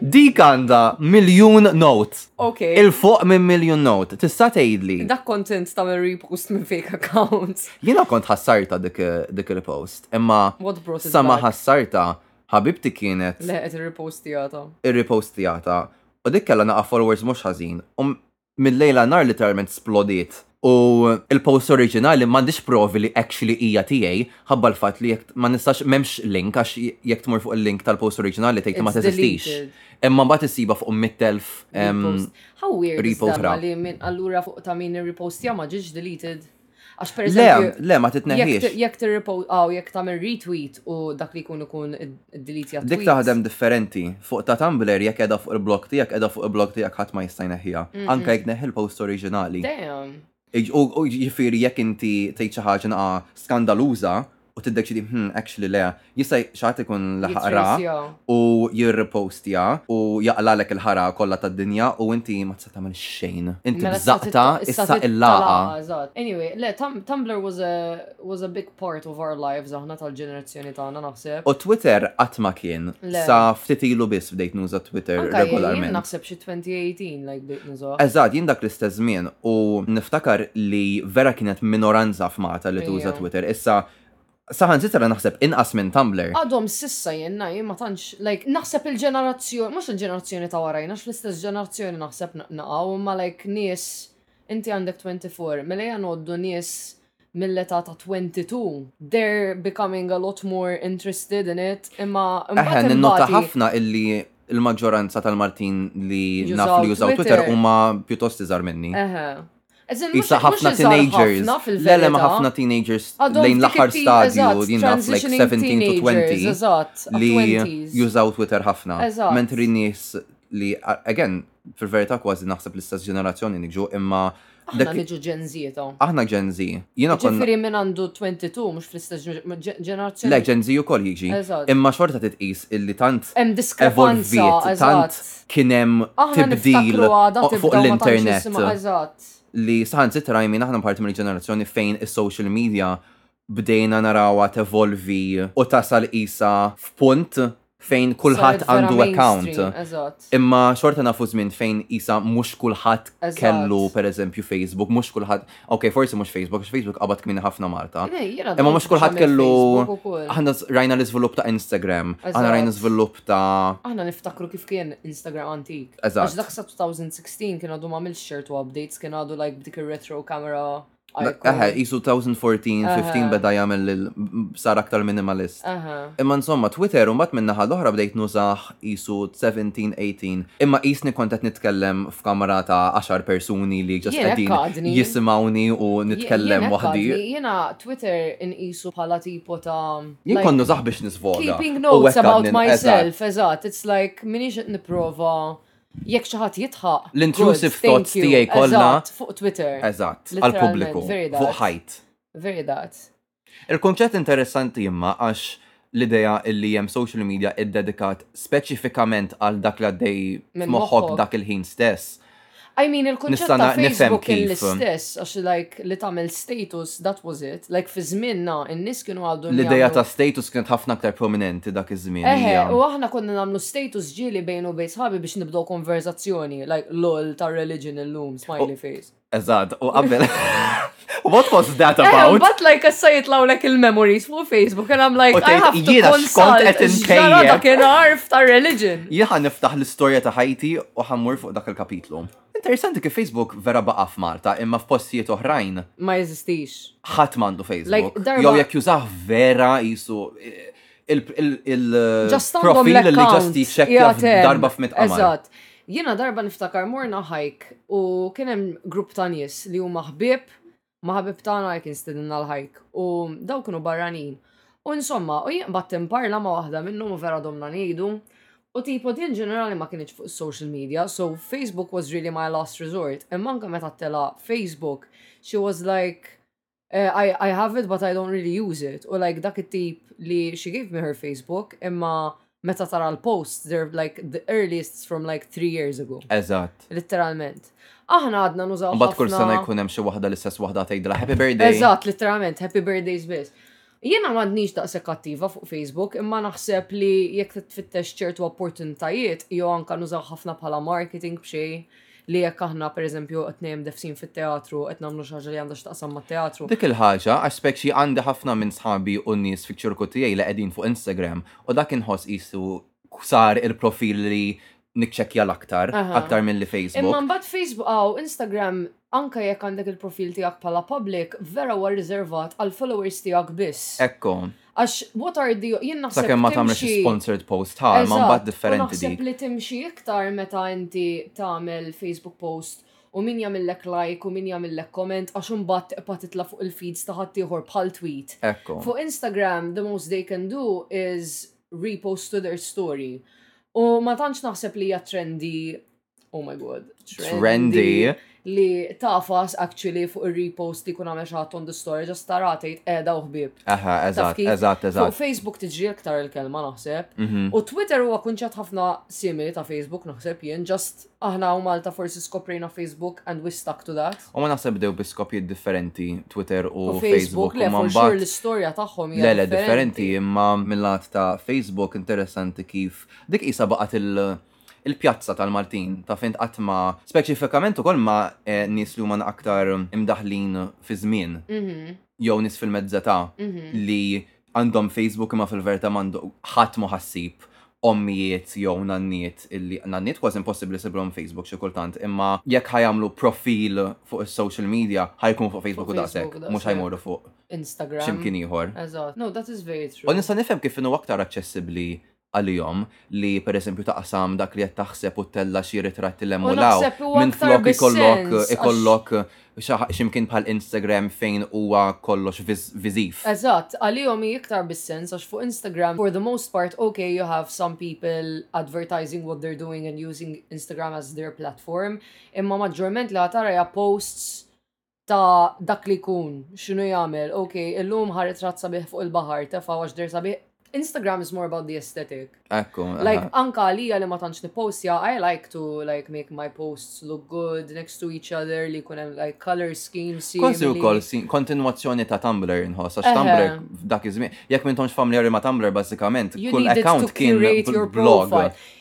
Dik għanda miljun note. Ok. Il-fuq minn miljun note. Tista' tgħidli. Dak content ta' minn repost minn fake account. Jiena kont ħassarta dik dik il-post, imma What brought it sama back? ħassarta ħabibti kienet Le, qed irrepostijata. irrepostijata u dik kellha naqa' followers mhux ħażin. U m- mil-lejl għan-nhar literalment splodiet u l-post oriġinali m'għandhiex provi li actually hija tiegħi, ħabba l-fatt li jekk ma nistax m'hemmx link għax jekk tmur fuq il-link tal-post oriġinali tgħid li ma teżistix. Imma mbagħad issibha fuq 100,000 repost. How weird is dan li allura fuq ta' min irrepostja ma ġiex deleted? Għax per eżempju. Le, ma titneħiex. Jek tirripost, għaw, jek tamil retweet u dak li kun ikun delete jgħat. Dik taħdem differenti. Fuq ta' Tumblr jek edha fuq il-blog tijak, edha fuq il-blog tijak ħat ma jistajna ħija. Anka jek neħi l-post oriġinali. Damn. U ġifiri jek inti tgħid xi ħaġa naqa skandaluża, u tiddeċidi, hmm, actually le, jista' xaħat ikun laħaq ra u jirripostja u jaqlalek il-ħara kollha tad-dinja u inti ma tista' tagħmel xejn. Inti mela, bżaqta issa il-laqa. Anyway, le, Tumblr was a, was a big part of our lives aħna tal-ġenerazzjoni tagħna naħseb. U Twitter qatt ma kien. Sa ftit ilu biss bdejt nuża Twitter regolarment. Naħseb xi 2018 like Lorenzo. Eżatt, jien dak l-istess żmien u niftakar li vera kienet minoranza f'Malta li tuża Twitter. Issa saħansitra naħseb inqas minn Tumblr. Għadhom s'issa jien ngħid ma tantx like naħseb il-ġenerazzjoni, mhux il-ġenerazzjoni ta' warajna għax l-istess ġenerazzjoni naħseb naqgħu imma like nies, inti għandek 24, mela ejja ngħoddu nies mill-età ta' 22 they're becoming a lot more interested in it imma Eħe, ninnota ħafna illi il-maġġoranza tal-Martin li naf li jużaw Twitter huma pjuttost iżgħar minni. Eħe. Isa ħafna teenagers. Lele ma ħafna teenagers lejn l-aħħar stadju jien naf like 17 to 20 li jużaw Twitter ħafna. Mentri nies li again fil-verità kważi naħseb l-istess ġenerazzjoni niġu, imma Aħna niġu Gen Z ta'. Aħna Gen Z. Jiena kont. Ġifieri min għandu 22 mhux fl-istess ġenerazzjoni. Le, Gen Z ukoll jiġi. Imma xorta titqis illi tant. Hemm diskrepanza. Tant kien hemm tibdil fuq l-internet. Li saħansitra jmin aħna parti mill-ġenerazzjoni fejn is-social media bdejna narawha tevolvi u tasal qisha f'punt fejn kulħadd għandu account. Imma xorta nafu żmien fejn qisha mhux kulħadd kellu pereżempju Facebook, mhux kulħadd, ok, forsi mhux Facebook, għax Facebook qabad kmini ħafna Malta. Imma mhux kulħadd kellu aħna rajna l-iżvilupp ta' Instagram, aħna rajna l-iżvilupp ta' Aħna niftakru kif kien Instagram antik. Eżatt. Dak sa 2016 kien għadu ma' mill-xertu updates, kien għadu like b'dik ir-retro camera. Eħe, jisu 2014-15 beda jagħmel lil sar aktar minimalist. Imma insomma, Twitter mbagħad minn naħa l-oħra bdejt nużah jisu 17-18. Imma jisni kont qed nitkellem f'kamra ta' 10 persuni li ġas qegħdin jisimgħuni u nitkellem waħdi. Jiena Twitter inqisu bħala tipo ta' Jien kont nużah biex nisvoga. Keeping notes about myself, eżatt, it's like minix qed nipprova Jekk xi ħadd jidħaq. L-intrusive thoughts tiegħi kollha. Fuq Twitter. Eżatt, għall-pubbliku. Fuq ħajt. Very that. Il-kunċett interessanti imma għax l-idea illi hemm social media iddedikat speċifikament għal dak li għaddej moħħok dak il-ħin stess. I mean, il-kunċett ta' Facebook l-istess, għax like li tagħmel status That was it. Like fi żmienna n-nies kienu għadhom. L-idea ta' status kienet ħafna aktar prominenti dak iż-żmien. Eħe, u aħna konna nagħmlu status ġieli bejn u bejn sħabi biex nibdew konverzazzjoni, like lol ta' religion illum, smiley face. Eżatt, u qabel. What was that about? But like issa jitlaw lek il-memories fuq Facebook and I'm like, I have to consult ġara dak il-arf ta' religion. Jieħa niftaħ l-istorja ta' ħajti u ħammur fuq dak il-kapitlu. Interessanti kif Facebook vera baqa' f'Malta imma f'postijiet oħrajn. Ma jeżistix. Ħadd m'għandu Facebook. Jew jekk jużah vera qisu il-profil li ġast jiċċekkja darba f'mitt qamar. Eżatt. Jiena darba niftakar morna hike u kien hemm grupp ta' nies li huma ħbieb ma' ħabib tagħna jekk instidinna l-hike u daw kienu barranin. U insomma, u jien bad imparla ma' waħda minnhom u vera domna ngħidu. U tipo din ġenerali ma kinitx fuq is-social media, so Facebook was really my last resort, imma anke meta tela' Facebook, she was like, eh, I, I have it but I don't really use it, u like dak it-tip li she gave me her Facebook, imma meta tara l-posts, they're like the earliest from like three years ago. Eżatt. Literalment. Aħna għadna nużaw. Bat kull sena jkun hemm xi waħda l-istess waħda tgħidla happy birthday. Eżatt, literalment, happy birthdays biss. Jiena m'għandniex daqshekk attiva fuq Facebook, imma naħseb li jekk tfittex ċertu opportunitajiet, jew anka nużaw ħafna bħala marketing b'xej, li jekk aħna pereżempju qed nejjem defsin fit-teatru qed nagħmlu xi ħaġa li għandha x'taqsam mat-teatru. Dik il-ħaġa għax speċi għandi ħafna minn sħabi u nies fiċ-ċirku tiegħi li qegħdin fuq Instagram u dak inħoss qisu sar il-profil li niċċekkja l-aktar, aktar milli Facebook. Imma mbagħad Facebook hawn Instagram anke jekk għandek il-profil tiegħek bħala public vera huwa rriżervat għall-followers tiegħek biss. Ekku. Għax what are the jien naħseb. Sakemm ma tagħmel xi sponsored post ħa ma mbagħad differenti dik. li timxi iktar meta inti tagħmel Facebook post u min jagħmillek like u min jagħmillek comment għax imbagħad tibqa' titla' fuq il-feeds ta' ħaddieħor bħal tweet. Ekku. Fuq Instagram the most they can do is repost to their story. U ma tantx naħseb li hija trendi Oh my god. Trendy. Li tafas actually fuq il-repost li kuna meċat on the story, ġas taratejt edha uħbib. Aha, eżat, eżat, eżat. Facebook tiġi aktar il-kelma naħseb. Mhm. U Twitter huwa kunċet ħafna simili ta' Facebook naħseb jien, ġast aħna u Malta forsi skoprejna Facebook and we stuck to that. U ma naħseb dew biskopji differenti Twitter u Facebook. Le, for sure l-istoria tagħhom hija. Le, differenti imma mill-lat ta' Facebook interessanti kif dik isa baqgħet il- il-pjazza tal-Maltin, taf int qatt ma, speċifikament ukoll ma' nies li huma aktar imdaħħlin fiż-żmien jew nies fil-mezz'età li għandhom Facebook imma fil-verità ħadd mhu ħassib ommijiet jew nanniet illi, nanniet kważi impossibbli ssibhom Facebook xi kultant, imma jekk ħa jagħmlu profil fuq is-social media ħa jkun fuq Facebook u daqshekk, mhux ħa jmorru fuq Instagram x'imkien ieħor. Eżatt, no that is very true. U nista' nifhem kif inhu aktar aċċessibbli għalihom li pereżempju taqsam dak li qed taħseb u ttella' xi ritratti 'l hemm u 'l hawn minflok ikollok ikollok xi mkien bħal Instagram fejn huwa kollox viżiv. Eżatt, għalihom hi iktar bis-sens għax fuq Instagram for the most part ok you have some people advertising what they're doing and using Instagram as their platform imma maġġorment li ħa tara hija posts ta' dak li jkun, x'inhu jagħmel, ok, illum ħa ritratt sabiħ fuq il-baħar, tefgħu għax deher sabiħ. Instagram is more about the aesthetic. Ekku. Like, anka għalija li ma tantx nippostja, I like to like make my posts look good next to each other li jkun hemm like color schemes. Kważi wkoll kontinwazzjoni ta' Tumblr inħoss, għax Tumblr dak iż-żmien. Jekk m'intomx familjari ma' Tumblr bażikament, kull account kien blog.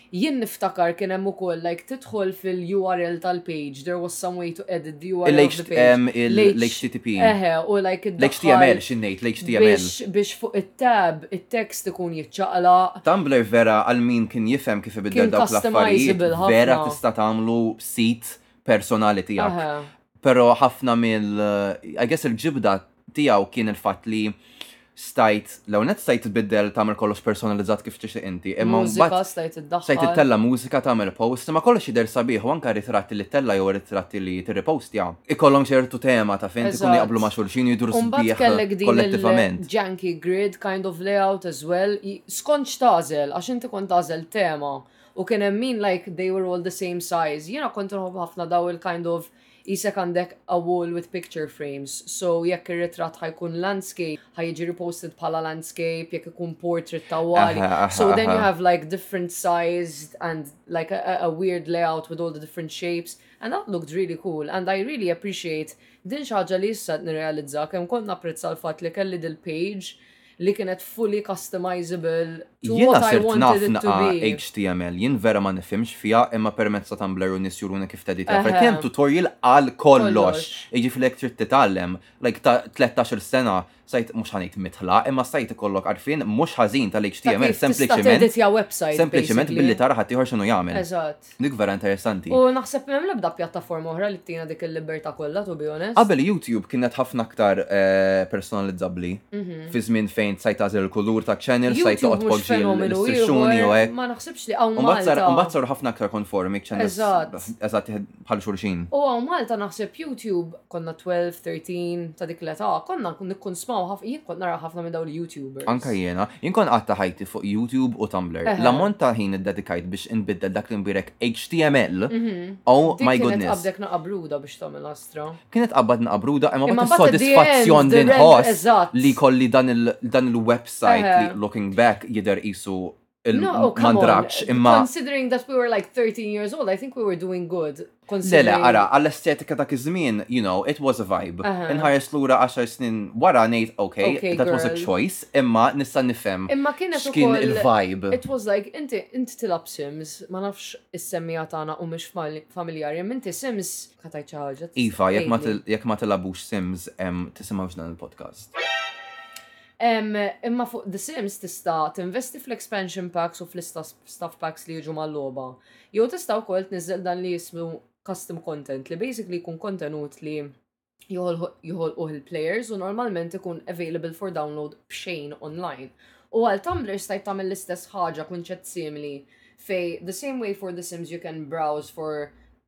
Jien niftakar kien hemm ukoll like tidħol fil-URL tal-page there was some way to edit the URL of the page. L-HTTP. Eħe, u like id L-HTML xi ngħid, l-HTML. Biex fuq it-tab it-text ikun jiċċaqlaq. Tumblr vera għal min kien jifhem kif ibiddel dawk l-affarijiet vera tista' tagħmlu sit personali tiegħek. Però ħafna mill I guess il-ġibda tiegħu kien il-fatt li stajt, l net stajt tbiddel tagħmel kollox personalizzat kif tixtieq inti. Imma mużika stajt iddaħħal. Stajt ittella mużika tagħmel post, ma kollox jidher sabiħ u anke ritratti li tella jew ritratti li tirripostja. Ikollhom ċertu tema ta' fejn tkun jaqblu ma' xulxin jidhru sbieħ kollettivament. Janky grid kind of layout as well, skont x'tażel għax inti kont tażel tema u kien hemm min like they were all the same size. Jiena kont nħobb ħafna daw il-kind of Qisek għandek a wall with picture frames, so jekk ir-ritratt ħa jkun landscape, ħa jiġi reposted bħala landscape, jekk ikun portrait tawwali. So then you have like different sized and like a, a weird layout with all the different shapes. And that looked really cool and I really appreciate din xaġa li issa nirrealizza kemm kont napprezza l-fatt li kelli dil-page li kienet fully customizable to Jiena what I sirt naf wanted it to naqra be. html, jien vera ma nifhimx fiha imma permezz ta' Tumblr u nies juruna kif teditja Eħe. f'hekk hemm tutorial għal kollox. Kollox. Jiġifieri jekk trid titgħallem, like ta' tlettax-il sena, sa jt mhux ħa ngħid mitħla, imma sa jt ikollok għarfien mhux ħażin Ta' tal-html kif tista' sempliċiment teditja website sempliċiment basically. billi tara ħaddieħor x'inhu jagħmel. Eżatt. Dik vera interessanti. U naħseb m'hemm l-ebda pjattaforma oħra li ttina dik il-libertà kollha to be honest. Qabel YouTube kienet ħafna aktar eh, personalizzabbli. Mhm. Fi żmien fejn sajt tagħżel il-kulur ta' channel, sajt toqgħod tpoġġi l-istrixxuni u hekk. Ma naħsibx li hawn Malta. Mbagħad saru ħafna aktar konformi channels. Eżatt. Eżatt bħal xulxin. U hawn Malta naħseb YouTube konna 12, 13 ta' dik l-età, konna nikkunsmaw ħafna, jien kont nara ħafna minn dawn il-YouTubers. Anka jiena, jien kont qatta ħajti fuq YouTube u Tumblr. L-ammont ta' ħin iddedikajt biex inbiddel dak li nbirek HTML, mhm. oh my goodness. Kienet qabdek naqabruda biex tagħmel astra. Kienet qabad naqabruda, imma ma sodisfazzjon li nħoss li kolli dan il-website li looking back jider isu il-mandraċ imma. Considering that we were like 13 years old, I think we were doing good. Le, le, ara, għall-estetika dak iż-żmien, you know, it was a vibe. Inħares lura 10 snin wara ngħid, okay, that was a choice, imma nista' nifhem. Imma kien x'kien il-vibe. It was like, inti inti tilab Sims, ma nafx is-semmija tagħna u mhux familjari, inti Sims katajt xi ħaġa. Iva, jekk ma tilabux Sims, tisimgħux dan il-podcast. Imma fuq The Sims tista' tinvesti fl-expansion packs u fl-stuff packs li jiġu mal-logħba. Jew tista' wkoll tniżżel dan li jismu custom content li basically jkun kontenut li joħolquh il-players u normalment ikun available for download b'xejn online. U għal Tumblr stajt tagħmel l-istess ħaġa kunċett simili fejn the same way for The Sims you can browse for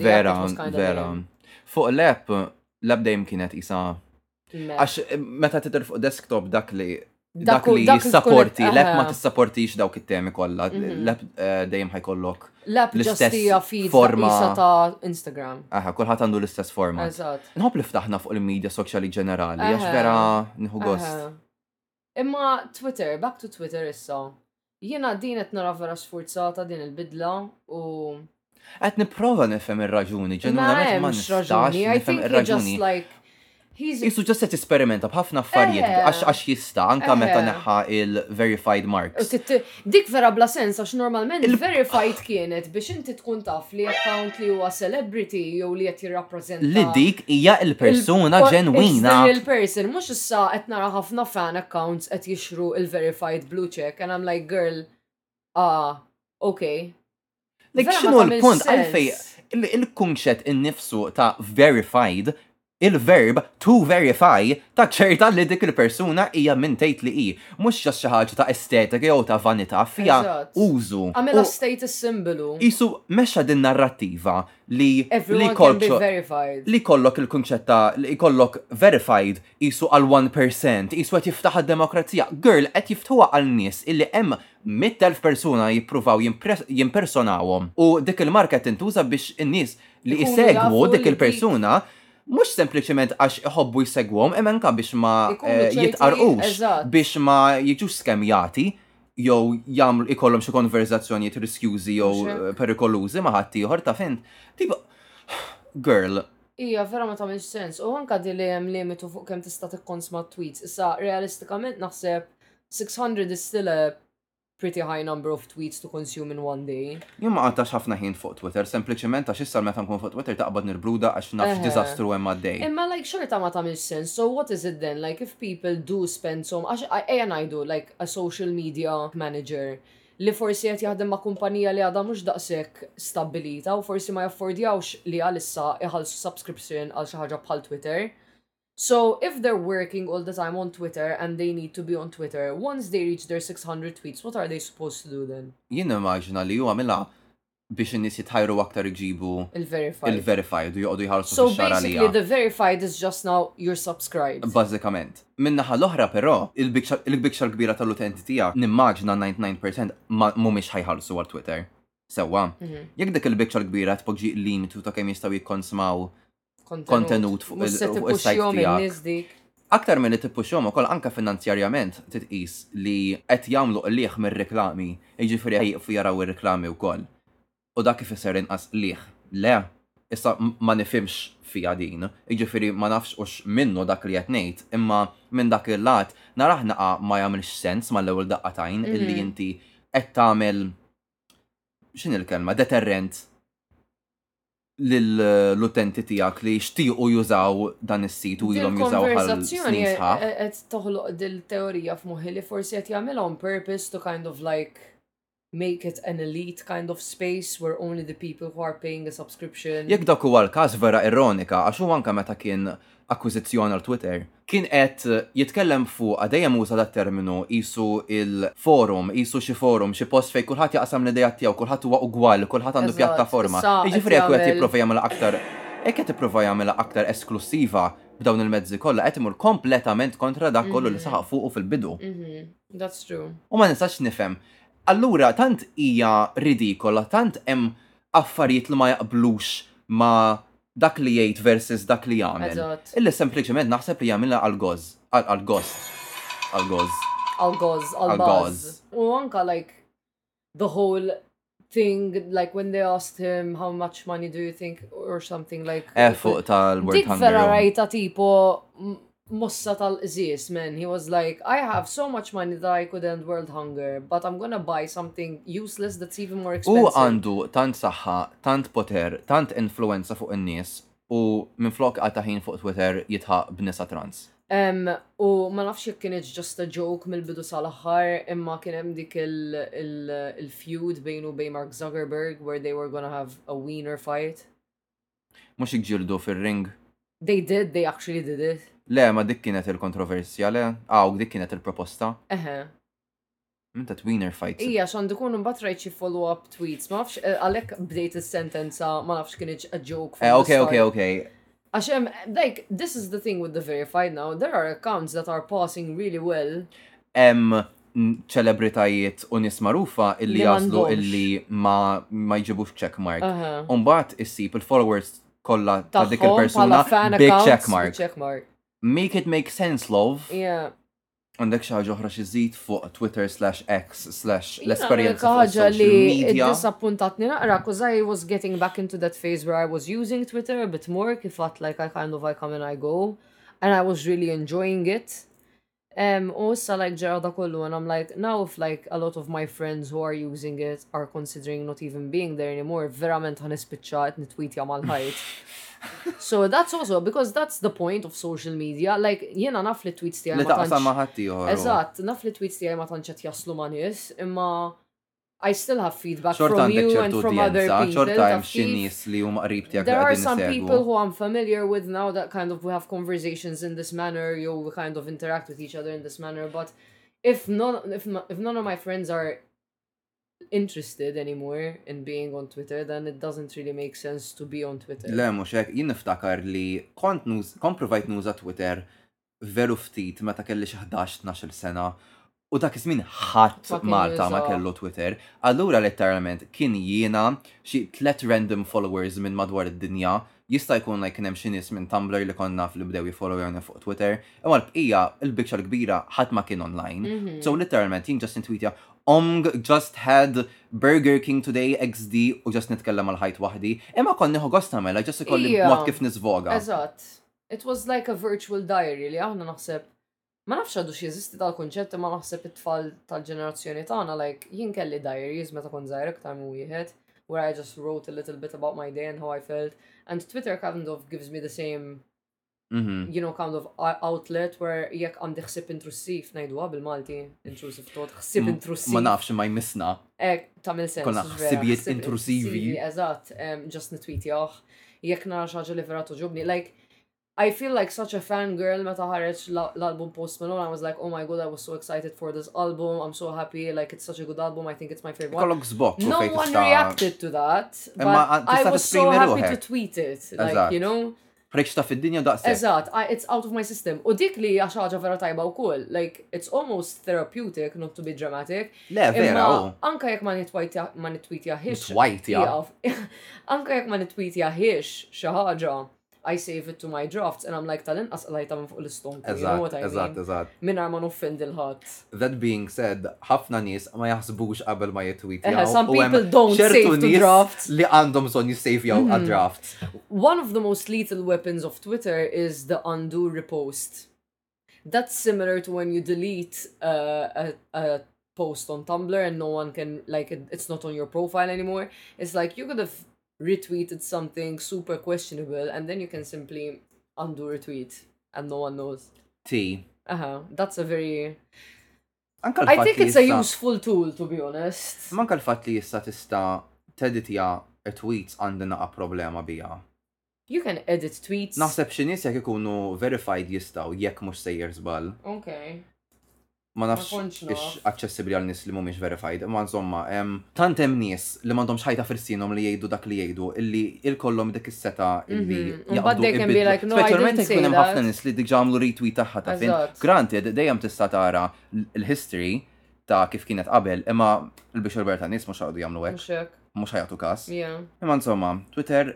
Vera, vera. Fuq l-app, l-app dejjem kienet isa. Għax eh, meta titir fuq desktop dak li dak li jissaporti, l-app ma tissaportix dawk it-temi kollha, mhm. l-app eh, dejjem ħajkollok. L-app ġastija feed forma ta' Instagram. Aha, kulħadd għandu l-istess forma. Nħobb li ftaħna fuq il-medja soċjali ġenerali, għax vera nħu gost. Imma Twitter, back to Twitter issa. Jiena din qed nara vera sfurzata din il-bidla u Qed nipprova nifhem ir-raġuni, ġenwinament ma nistax nifhem ir-raġuni. Jisu ġast qed esperimenta b'ħafna affarijiet eh. għax jista' anka meta eh. neħħa il-verified marks. Dik vera bla sens għax normalment il-verified kienet biex inti tkun taf li account li huwa celebrity jew li qed jirrappreżenta. Li dik hija l-persuna ġenwina. Din il-person mhux issa qed nara ħafna fan accounts qed jixru il-verified blue check and I'm like girl ah okay. Like, xinu l-punt għalfej il-kunċett innifsu ta' verified il-verb to verify ta' ċerta li dik il-persuna hija minn tgħid li hi. Mhux ġas xi ħaġa ta' estetika jew ta' vanità fija użu. Għamela status simbolu. Isu mexxa din narrattiva li li kollok li kollok il-kunċett ta' li kollok verified isu għal 1% isu qed jiftaħ demokrazija Girl qed jiftuha għal nies illi hemm Mitt elf persuna jippruvaw jimpersonawhom u dik il-marka qed tintuża biex in-nies li jsegwu dik il-persuna mhux sempliċement għax iħobbu jsegwuhom imma anke biex ma jitqarrqux, biex ma jiġux skemjati jew jagħmlu jkollhom xi konverżazzjonijiet riskjużi jew perikolużi ma' ħaddieħor, taf int? Tip girl. Hija vera ma tagħmilx sens. U anke di li hemm limitu fuq kemm tista' tikkonsma t-tweets. Issa realistikament naħseb 600 is still a pretty high number of tweets to consume in one day. Jien ma qatgħax ħafna ħin fuq Twitter, sempliċiment għax issa meta nkun fuq Twitter taqbad nirbruda għax naf x'diżastru hemm għaddej. Imma like xorta ma tagħmilx sens, so what is it then, like if people do spend so għax ejja ngħidu like a social media manager li forsi qed jaħdem ma' kumpanija li għadha mhux daqshekk stabbilita u forsi ma jaffordjawx li għalissa iħallsu subscription għal xi ħaġa bħal Twitter. So if they're working all the time on Twitter and they need to be on Twitter, once they reach their 600 tweets, what are they supposed to do then? Jien immaġina li huwa għamilha biex in-nies jitħajru aktar iġibu il-verified. Il-verified u joqogħdu jħarsu So basically the verified is just now you're subscribed. Bażikament. Min-naħa l-oħra però, il-bikċa l-kbira tal-utenti tiegħek nimmaġna 99% mhumiex ħajħarsu għal Twitter. Sewwa, mhm. jekk dik il-bikċa l-kbira tpoġġi limitu ta' kemm jistgħu jikkonsmaw kontenut fuq il-sajt tiegħek. Aktar mill-li tippuxxhom ukoll anke finanzjarjament titqis li qed jagħmlu qligħ mir-reklami, jiġifieri ħajqfu jaraw ir-reklami wkoll. U dak ifisser inqas qligħ, le? Issa ma nifhimx fiha din, jiġifieri ma nafx hux minnu dak li qed ngħid, imma minn dak il-lat narah naqa' ma jagħmilx sens mal-ewwel daqqa t'għajn illi inti qed tagħmel x'inhi l-kelma, deterrent lill-utenti tiegħek li jixtiequ jużaw dan is-sit u ilhom jużaw għal snin sħaħ. Qed toħloq dil-teorija f'moħħi li forsi qed jagħmilha on purpose to kind of like make it an elite kind of space where only the people who are paying a subscription. Jekk dak huwa l-każ vera ironika għax huwa anke meta kien akkwisizzjoni għal Twitter, kien qed jitkellem fuqha dejjem uża dat-terminu qisu l-forum, qisu xi forum, xi post fejn kulħadd jaqsam l-ideat tiegħu, kulħadd huwa ugwali, kulħadd għandu pjattaforma. Jiġifieri jekk hu qed jipprova jagħmilha aktar, jekk qed jipprova jagħmilha aktar esklussiva b'dawn il-mezzi kollha qed imur kompletament kontra dak kollu li saħaq fuqu fil-bidu. That's true. U ma nistax nifhem. Allura tant hija ridikola, tant hemm affarijiet li ma jaqblux ma' dak li jgħid versus dak li jagħmel. Eżatt. Illi sempliċement naħseb li jagħmilha għal goż, għal għal gost. Għal goż. Għal goż, għal Għal buzz. goż. U anka like the whole thing like when they asked him how much money do you think or something like Eh fuq tal-World Dik vera Hunger. rajta tipo m- mossa tal-qżież man, he was like, I have so much money that I could end world hunger, but I'm gonna buy something useless that's even more expensive. U għandu tant saħħa, tant poter, tant influenza fuq in-nies u minn flok għata ħin fuq Twitter jitħaq b'nisa trans. Um, u ma nafx jekk kienet just a joke mill-bidu sal-aħħar imma kien hemm dik il-feud bejnu bejn Mark Zuckerberg where they were gonna have a wiener fight. Mhux iġġieldu fir-ring? They did, they actually did it. Le, ma dik kienet il-kontroversja, le? Aw, dik kienet il-proposta. Eħe. Minn ta' tweener fights. Ija, xandu kun mbagħad rajt xi follow-up tweets, ma nafx eh, għalhekk bdejt is-sentenza ma nafx kien a joke. Eh, okay, okay, okay. Għax hemm, like, this is the thing with the verified now, there are accounts that are passing really well. Hemm ċelebritajiet u nies magħrufa illi jaslu illi ma, ma jġibux check mark. Uh Mbagħad issib il-followers kollha ta' dik il-persuna big check mark. Make it make sense, love. Yeah. Għandek xi ħaġa oħra xi żid fuq Twitter slash X slash l-esperjenza ħaġa li disappuntatni naqra cuz I was getting back into that phase where I was using Twitter a bit more kif like I kind of I come and I go and I was really enjoying it. U issa like ġara da kollu and I'm like now if like a lot of my friends who are using it are considering not even being there anymore verament ħan ispiċċa qed nitwitja mal-ħajt. So that's also because that's the point of social media. Like jiena naf li tweets tiegħi ma tantx. ma ħadd Eżatt, naf li tweets tiegħi ma tantx qed jaslu ma' nies, imma I still have feedback Short from you and from other ah, people. Short time xinis li huma qrib tiegħek. There are some people who I'm familiar with now that kind of we have conversations in this manner, you know, we kind of interact with each other in this manner, but if none if, if none of my friends are interested anymore in being on Twitter, then it doesn't really make sense to be on Twitter. Le, muxek, jinn niftakar li kont news, kont provajt news Twitter veru ftit meta kelli xi ħdax, tnax-il sena u dak iż-żmien ħadd Ma kien Malta ma jużah. kellu Twitter. Allura letteralment kien jiena, xi tliet random followers minn madwar id-dinja, jista' jkun like kien hemm xi nies minn Tumblr li kont naf li bdew jiffollowjawni fuq Twitter, imma l-bqija, il-biċċa l-kbira ħadd ma kien online. So letteralment jien just nittwitja Omg just had Burger King today XD u just nitkellem mal-ħajt waħdi. Imma kont nieħu gost nagħmilha, just ikolli Ija. mod kif nisvoga. Eżatt. It was like a virtual diary li aħna naħseb ma nafx għadu x'jeżisti tal-kunċett imma naħseb it-tfal tal-ġenerazzjoni tagħna like jien kelli diaries meta kont żgħir iktar minn wieħed where I just wrote a little bit about my day and how I felt and Twitter kind of gives me the same Mm -hmm. you know, kind of outlet where jekk għandi xsib intrusiv najdwa bil-Malti, intrusive thought, xsib intrusiv. Ma nafx ma jmissna. Ek, tamil sens. Konna xsibijiet intrusivi. Eżat, just nitwiti oħ. jekk nara xi ħaġa li vera toġobni, like I feel like such a fangirl meta ħareġ l-album Post Malone, I was like, oh my god, I was so excited for this album, I'm so happy, like it's such a good album, I think it's my favorite one. zbok. No one reacted to that, but uh, I was so happy to tweet it, like, you know? Ħreġ ta' fid-dinja daqs. Eżatt, it's out of my system. U dik li hija vera tajba wkoll, like it's almost therapeutic not to be dramatic, Le, vera, u. Anka jekk ma nitwitjaħiex. Twajtja. Anka jekk ma nitwitjaħiex xi ħaġa, I save it to my drafts and I'm like tal-inqas qlajta minn fuq l-istonk. Eżatt, eżatt, eżatt. Minna ma nuffend il-ħadd. That being said, ħafna nies ma jaħsbux qabel ma jitwitjaw. Some people don't save to drafts. Li għandhom son jissavjaw għad drafts. One of the most lethal weapons of Twitter is the undo repost. That's similar to when you delete uh, a, a post on Tumblr and no one can like it, it's not on your profile anymore. It's like you could have retweeted something super questionable and then you can simply undo retweet and no one knows. T. Uh-huh. That's a very I think it's a useful tool to be honest. Manka l fat li jissa tista teditja tweets għandi naqa problema bija. You can edit tweets. Naħseb xi nies jekk ikunu verified jistgħu jekk mhux sejjer żball. Okay. Ma nafx ix aċċessibbli għal nies li mhumiex verified, imma insomma hemm tant hemm nies li m'għandhomx ħajta fristinhom li jgħidu dak li jgħidu illi ilkollhom dik is-seta illi mhm. jaqbdu Speċjalment jekk hemm ħafna nies li diġà għamlu retweet tagħha ta' fin. Granted, dejjem tista' tara l-history ta' kif kienet qabel, imma l-bixur berta nies mhux għadu jagħmlu hekk. mhux ħajatu każ. Yeah. Imma insomma, Twitter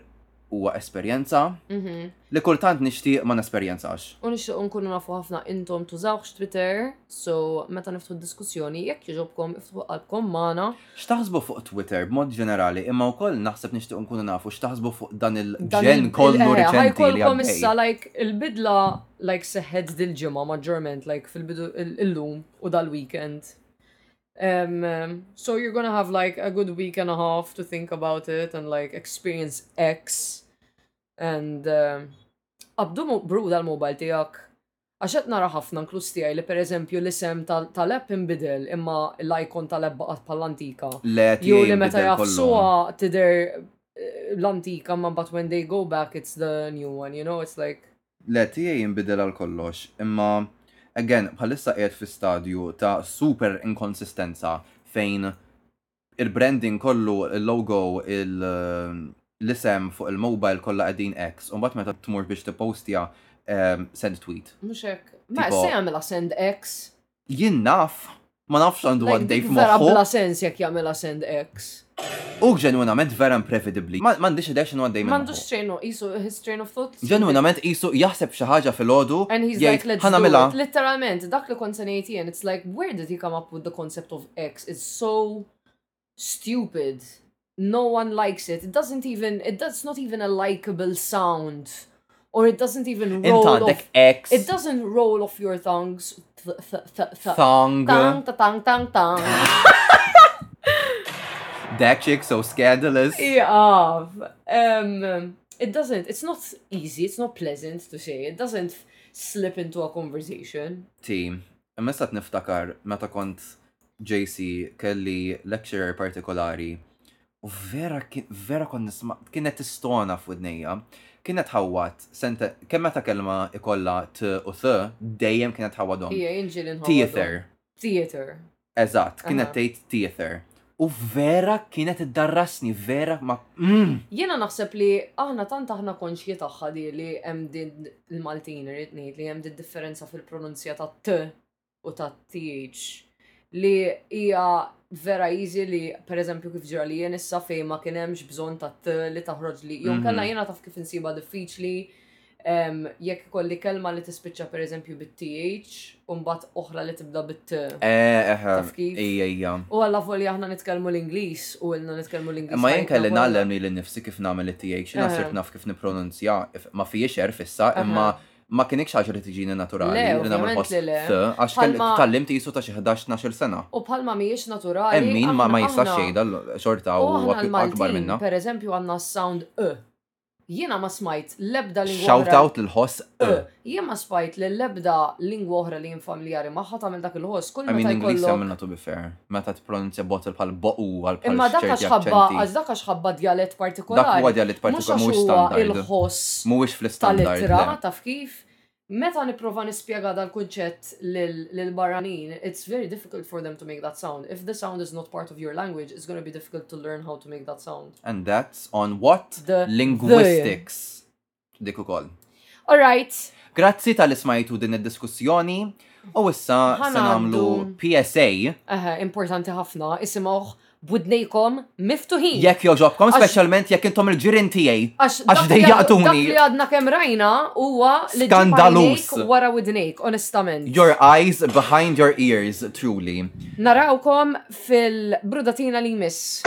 huwa esperjenza Mhm. li kultant nixtieq ma nesperjenzax. U nixtiequ nkunu nafu ħafna intom tużawx Twitter, so meta niftħu d-diskussjoni jekk jogħġobkom iftħu qalbkom magħna X'taħsbu fuq Twitter b'mod ġenerali, imma wkoll naħseb nixtieq nkunu nafu x'taħsbu fuq dan dan il-ġen il- kollu il- eh, riċenti li ħajkolkom għaddej. issa like il-bidla like seħħet dil-ġimgħa maġġorment like fil-bidu il- illum u dal-weekend. Um, so you're gonna have like a good week and a half to think about it and like experience X and um, abdu bru dal-mobile tijak. Għaxet nara ħafna nklus tijaj li per eżempju l-isem tal-app imbidel imma l-ikon tal-app baqat pal-antika. Le, Jew li meta jafsuwa tider eh, l-antika ma but when they go back it's the new one, you know, it's like. Le tiegħi jinbidel għal kollox, imma again bħalissa qiegħed fi stadju ta' super inkonsistenza fejn il-branding kollu, il-logo, l-isem fuq il-mobile kollha qegħdin X u mbagħad meta tmur biex tippostja send tweet. Mhux hekk. Mela x'se jagħmilha send X? Jien naf, ma nafx għandu għaddej f'moħħu. Vera bla sens jekk jagħmel send X. U ġenwinament vera imprevedibbli. M'għandix idea x'inhu għaddej minn. M'għandux train isu his train of thought. Ġenwinament isu jaħseb xi ħaġa filgħodu. And he's like let's do it. Litteralment dak li kont se ngħid jien, it's like where did he come up with the concept of X is so stupid. No one likes it. It doesn't even it does not even a likable sound. Or it doesn't even roll off. X. It doesn't roll off your tongues. Thong. Tang, ta tang, tang, tang. that chick so scandalous. Yeah. Um, it doesn't, it's not easy, it's not pleasant to say. It doesn't slip into a conversation. Team, Imma issa qed niftakar meta kont JC kelli lecturer partikolari u vera vera kont nisma' kienet tistona f'widnejja. Kienet tħawwad sente kemm meta kelma ikollha t u th dejjem kienet tħawwadhom. Ija jien ġieli nħawwadhom. Theatre. Theatre. Eżatt, kienet tgħid theatre. U vera kienet iddarrasni, vera ma mm! Jiena naħseb li aħna tant aħna konxji tagħha di li hemm din il-Maltin irrid ngħid li hemm did-differenza fil-pronunzja tat-t u tat-th li hija vera easy li pereżempju kif ġrali jien issa fejn ma kien hemmx bżonn tat-t li taħroġli jew inkella jiena taf kif insibha diffiċli Jekk ikolli kelma li tispiċċa pereżempju bit-TH u mbagħad oħra li tibda bit-T. Eh, eh, Taf kif? ija, ija. U alla volja aħna nitkellmu l-Ingliż u ilna nitkellmu l-Ingliż. Imma jien kelli nagħlem li l-nifsi kif nagħmel it-TH, jina sirt naf kif nipronunzja, ma fijiex erf issa, imma ma kienikx ħaġa li tiġini naturali li nagħmel ħoss għax tal-lim tisu ta' xi 11-12 sena. U bħalma mhijiex naturali. Hemm min ma jistax xejda xorta u akbar minna. Per eżempju għandna s-sound E. Jiena ma smajt l-ebda lingwa oħra. Shout out lil ħoss. Jien ma spajt li l-ebda lingwa oħra li jien familjari magħha tagħmel dak il-ħoss. Kull meta jkollok. Ingliż jagħmilna to be fair. Meta tippronunzja bottle bħal boqu għal bħal. Imma dak għax ħabba għax dak għax ħabba djalett partikolari. Dak huwa djalett partikolari mhux standard. Mhuwiex fl-istandard. Tal-ittra taf kif? Meta nipprova nispjega dal-kunċett lil barranin, it's very difficult for them to make that sound. If the sound is not part of your language, it's gonna be difficult to learn how to make that sound. And that's on what? The linguistics. Dik ukoll. All right. Grazzi tal ismajtu din id-diskussjoni. U issa se nagħmlu PSA. Aha, importanti ħafna, isimgħuh b'widnejkom miftuħin. Jekk joġobkom, speċjalment jekk intom il-ġirien tiegħi. Għax dejjaqtuni. Dak li għadna kemm rajna huwa li skandalus wara widnejk, onestament. Your eyes behind your ears, truly. Narawkom fil-brudatina li jmiss.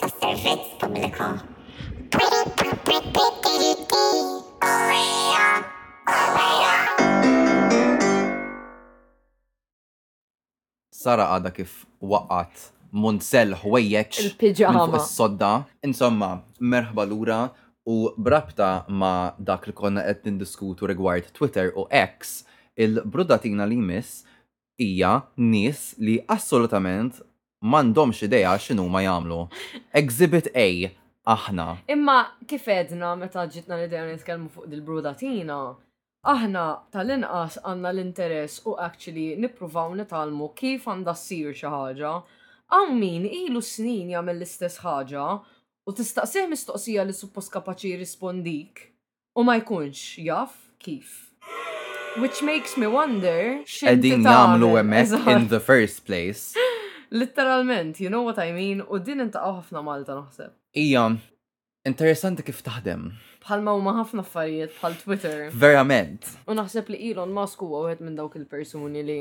tas-servizz pubbliku. Sara għadha kif waqgħet munzell ħwejjeġ minn fuq Il-piġama. is-sodda. Insomma, merħba lura u b'rabta ma' dak li konna qed nindiskutu rigward Twitter u X, il-brudatina li jmiss hija nies li assolutament m'għandhomx idea x'inhuma jagħmlu. Exhibit A, aħna. Imma kif għedna meta ġietna l-idea li nitkellmu fuq dil-brudatina, aħna tal-inqas għandna l-interess u actually nippruvaw nitgħallmu kif għandha ssir xi ħaġa. Hawn min ilu s-snin jagħmel l-istess ħaġa u tistaqsih mistoqsija li suppost kapaċi jirrispondik u ma jkunx jaf kif. Which makes me wonder Qegħdin nagħmlu hemmhekk in the first place. Litteralment, you know what I mean, u din intaqgħu ħafna Malta naħseb. Hija interessanti kif taħdem. Bħalma huma ħafna affarijiet bħal Twitter. Verament. U naħseb li Elon Musk huwa wieħed minn dawk il-persuni li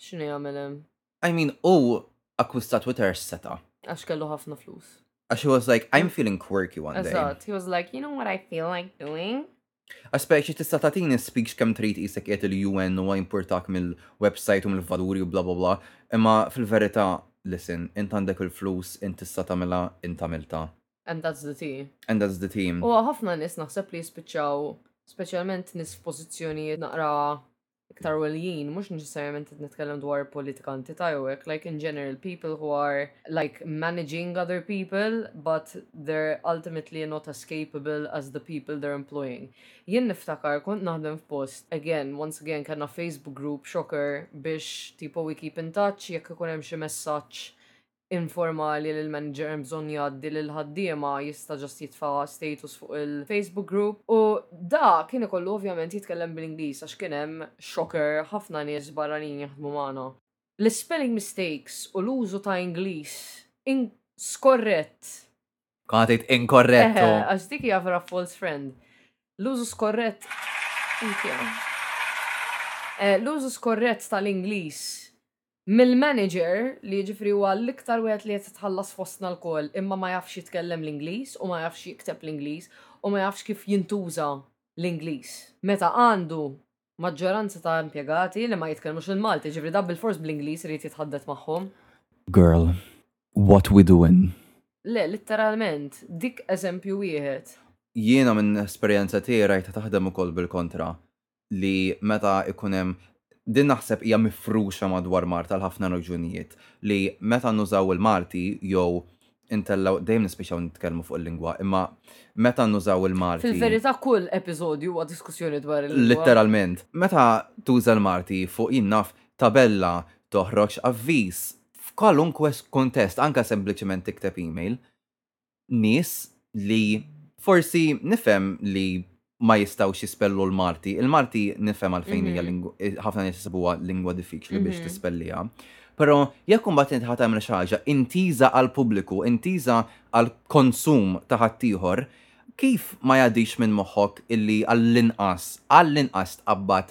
x'inhu jagħmel hemm. I mean, u akkwista Twitter għax seta. Għax kellu ħafna flus. Għax he was like, I'm feeling quirky one day. Eżatt, he was like, you know what I feel like doing? Aspeċi tista' tagħtini speech kemm trid isek qiegħed il-UN huwa importak mill-website u mill-valuri u bla bla bla, imma fil-verità, listen, int għandek il-flus, int tista' tagħmilha, int tagħmilta. And that's the tea. And that's the team. U ħafna nis naħseb li jispiċċaw, speċjalment nis f'pożizzjonijiet naqra iktar għoljin, mhux neċessarjament qed nitkellem dwar politikanti ta' jew hekk, like in general people who are like managing other people but they're ultimately not as capable as the people they're employing. Jien niftakar kont naħdem f'post, again, once again kellna Facebook group shocker biex tipo we keep in touch jekk ikun hemm xi messaġġ informali li l-manager hemm bżonn jgħaddi lill-ħaddiema jista' just jitfa' status fuq il-Facebook group. U da kien ikollu ovvjament jitkellem bl-Ingliż għax kien hemm, shocker, ħafna nies barranin jaħdmu magħna. L-ispelling mistakes u l-użu ta' Ingliż in skorrett. Kont tgħid inkorrett u. Eħe, għax dik hija vera false friend. L-użu skorrett Ikja. L-użu skorrett tal-Ingliż mill-manager li jiġifieri huwa l-iktar wieħed li qed itħallas fostna lkoll imma ma jafx jitkellem l-Ingliż u ma jafx jikteb l-Ingliż u ma jafx kif jintuża l-Ingliż. Meta għandu maġġoranza ta' impjegati li ma jitkellmux il-Malti, jiġifieri dak bilfors bl-Ingliż irid jitħaddet magħhom. Girl, what we doin? Le, litteralment, dik eżempju wieħed. Jiena minn esperjenza tiegħi rajtha taħdem ukoll bil-kontra. li meta jkun hemm, din naħseb hija mifruxa madwar Malta għal ħafna raġunijiet, li meta nużaw il-Malti jew intellgħu, dejjem nispiċċaw nitkellmu fuq il-lingwa, imma meta nużaw il-Malti. Fil-verità kull episodju huwa diskussjoni dwar il-lingwa. Litteralment. Meta tuża l-Malti fuq, jien naf, tabella, toħroġ avviż, f'kwalunkwe kuntest, anke sempliċement tikteb email, nies li forsi nifhem li ma jistgħux jispellu l-Malti. Il-Malti nifhem għalfejn hija mhm. ħafna nies isibuha lingwa diffiċli biex mhm. tispelliha. Però jekk imbagħad inti ħadd xi ħaġa intiża għal pubbliku, intiża għal konsum ta' ħaddieħor, kif ma jgħaddix minn moħħok illi għall-inqas, għall-inqas tqabbad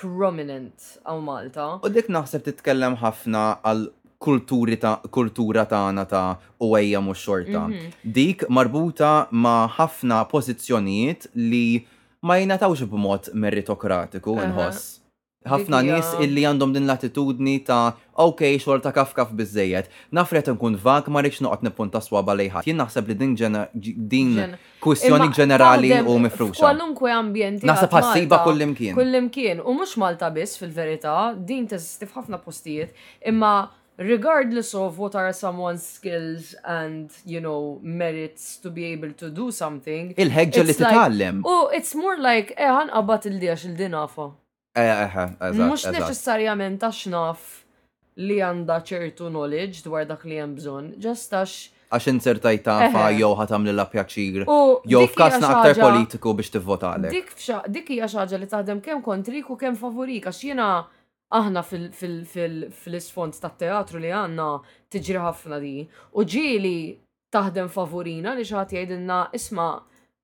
prominent hawn Malta. U dik naħseb titkellem ħafna għal kulturi ta' kultura tagħna ta' u ejja mhux xorta. Dik marbuta ma' ħafna pożizzjonijiet li ma jingħatawx b'mod meritokratiku inħoss. Ħafna nies illi għandhom din l-attitudni ta' ok xogħol ta' kaf kaf biżżejjed. Naf li qed inkun vag ma rridx noqgħod nippunta s-swaba' lejn ħadd. Jien naħseb li din din Kwistjoni Imma ġenerali taħdem u mifruxa. F'kwalunkwe ambjenti Naħseb għad ħassiba Malta, kullimkien. Kullimkien. U mhux Malta biss fil-verità, din teżisti f'ħafna postijiet, imma regardless of what are someone's skills and, you know, merits to be able to do something, Il-ħeġġa li it's like- titgħallem. U it's more like, eh, ħanqabad il-diex il-dinafa. Eh, eh, eh, eżatt, Mhux eżatt. neċessarjament għax naf li għandha ċertu knowledge dwar dak li hemm bżonn, ġast għax Għax insertajt tafa Eħe. jew ħatamlilha pjaċir. U Jew dik hija f'kasna xi aktar ħaġa- politiku biex tivvota għalek. Dik fxa, dik hija xi ħaġa li taħdem kemm kontrik u kemm favorik għax jiena aħna fil- fil- fil- fl-isfond tat-teatru li għandna tiġri ħafna di. U ġieli taħdem favurina għaliex xi ħadd jgħidilna isma'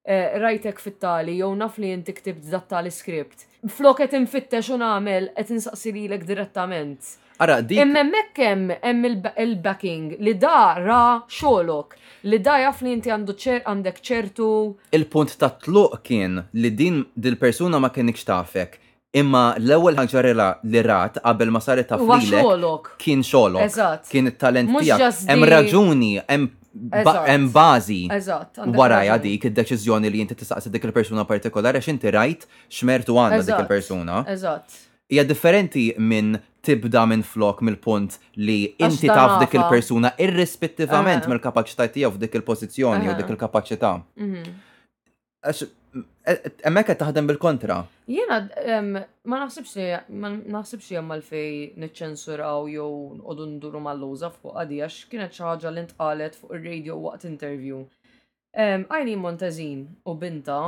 rajtek fit-tali jew naf li inti ktibt dat-tali script. Flok qed infittex u nagħmel qed insaqsi lilek direttament. Ara dik. Imma hemmhekk hemm hemm il-backing li da ra xogħlok, li da jaf li inti għandu għandek ċertu. Il-punt tat-tluq kien li din dil-persuna ma kinitx tafek. Imma l-ewwel ħaġa li rat qabel ma saret taf lilek kien xogħolok. Kien it-talent tiegħek. Hemm raġuni, hemm hemm bażi warajha dik id-deċiżjoni li inti tistaqsi dik il-persuna partikolari għax inti rajt x'mertu għandha dik il-persuna. Eżatt. Hija differenti minn tibda minn flok mill-punt li inti taf dik il-persuna irrispettivament mill-kapaċità tiegħu f'dik il-pożizzjoni u dik il-kapaċità. Mhm. Għax, emmek qed taħdem bil-kontra. Jiena ma naħsibx li ma naħsibx li hemm għalfej niċċensuraw jew nqogħdu nduru mal-luża fuq għadi għax kienet xi ħaġa li ntqalet fuq ir-radio waqt interview. Eileen Montezin u binta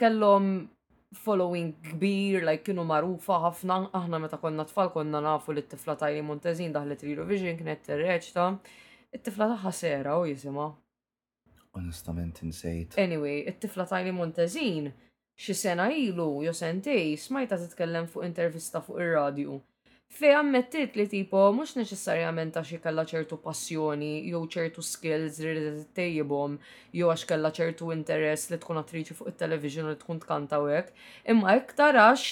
kellhom following kbir, like kienu magħrufa ħafna, aħna meta konna tfal konna nafu li t-tifla ta' Eileen Montezin daħlet l-Eurovision kienet terreċta. It-tifla tagħha sera u jisimha. Onestament insejt. Anyway, it-tifla Tylee Montezin xi sena ilu jew sentej smajtha titkellem fuq intervista fuq ir-radju fej ammettiet li tipo mhux neċessarjament għax hi kellha ċertu passjoni jew ċertu skills li riedet ittejjibhom jew għax kellha ċertu interess li tkun attriċi fuq it-television u li tkun tkanta u hekk imma iktar għax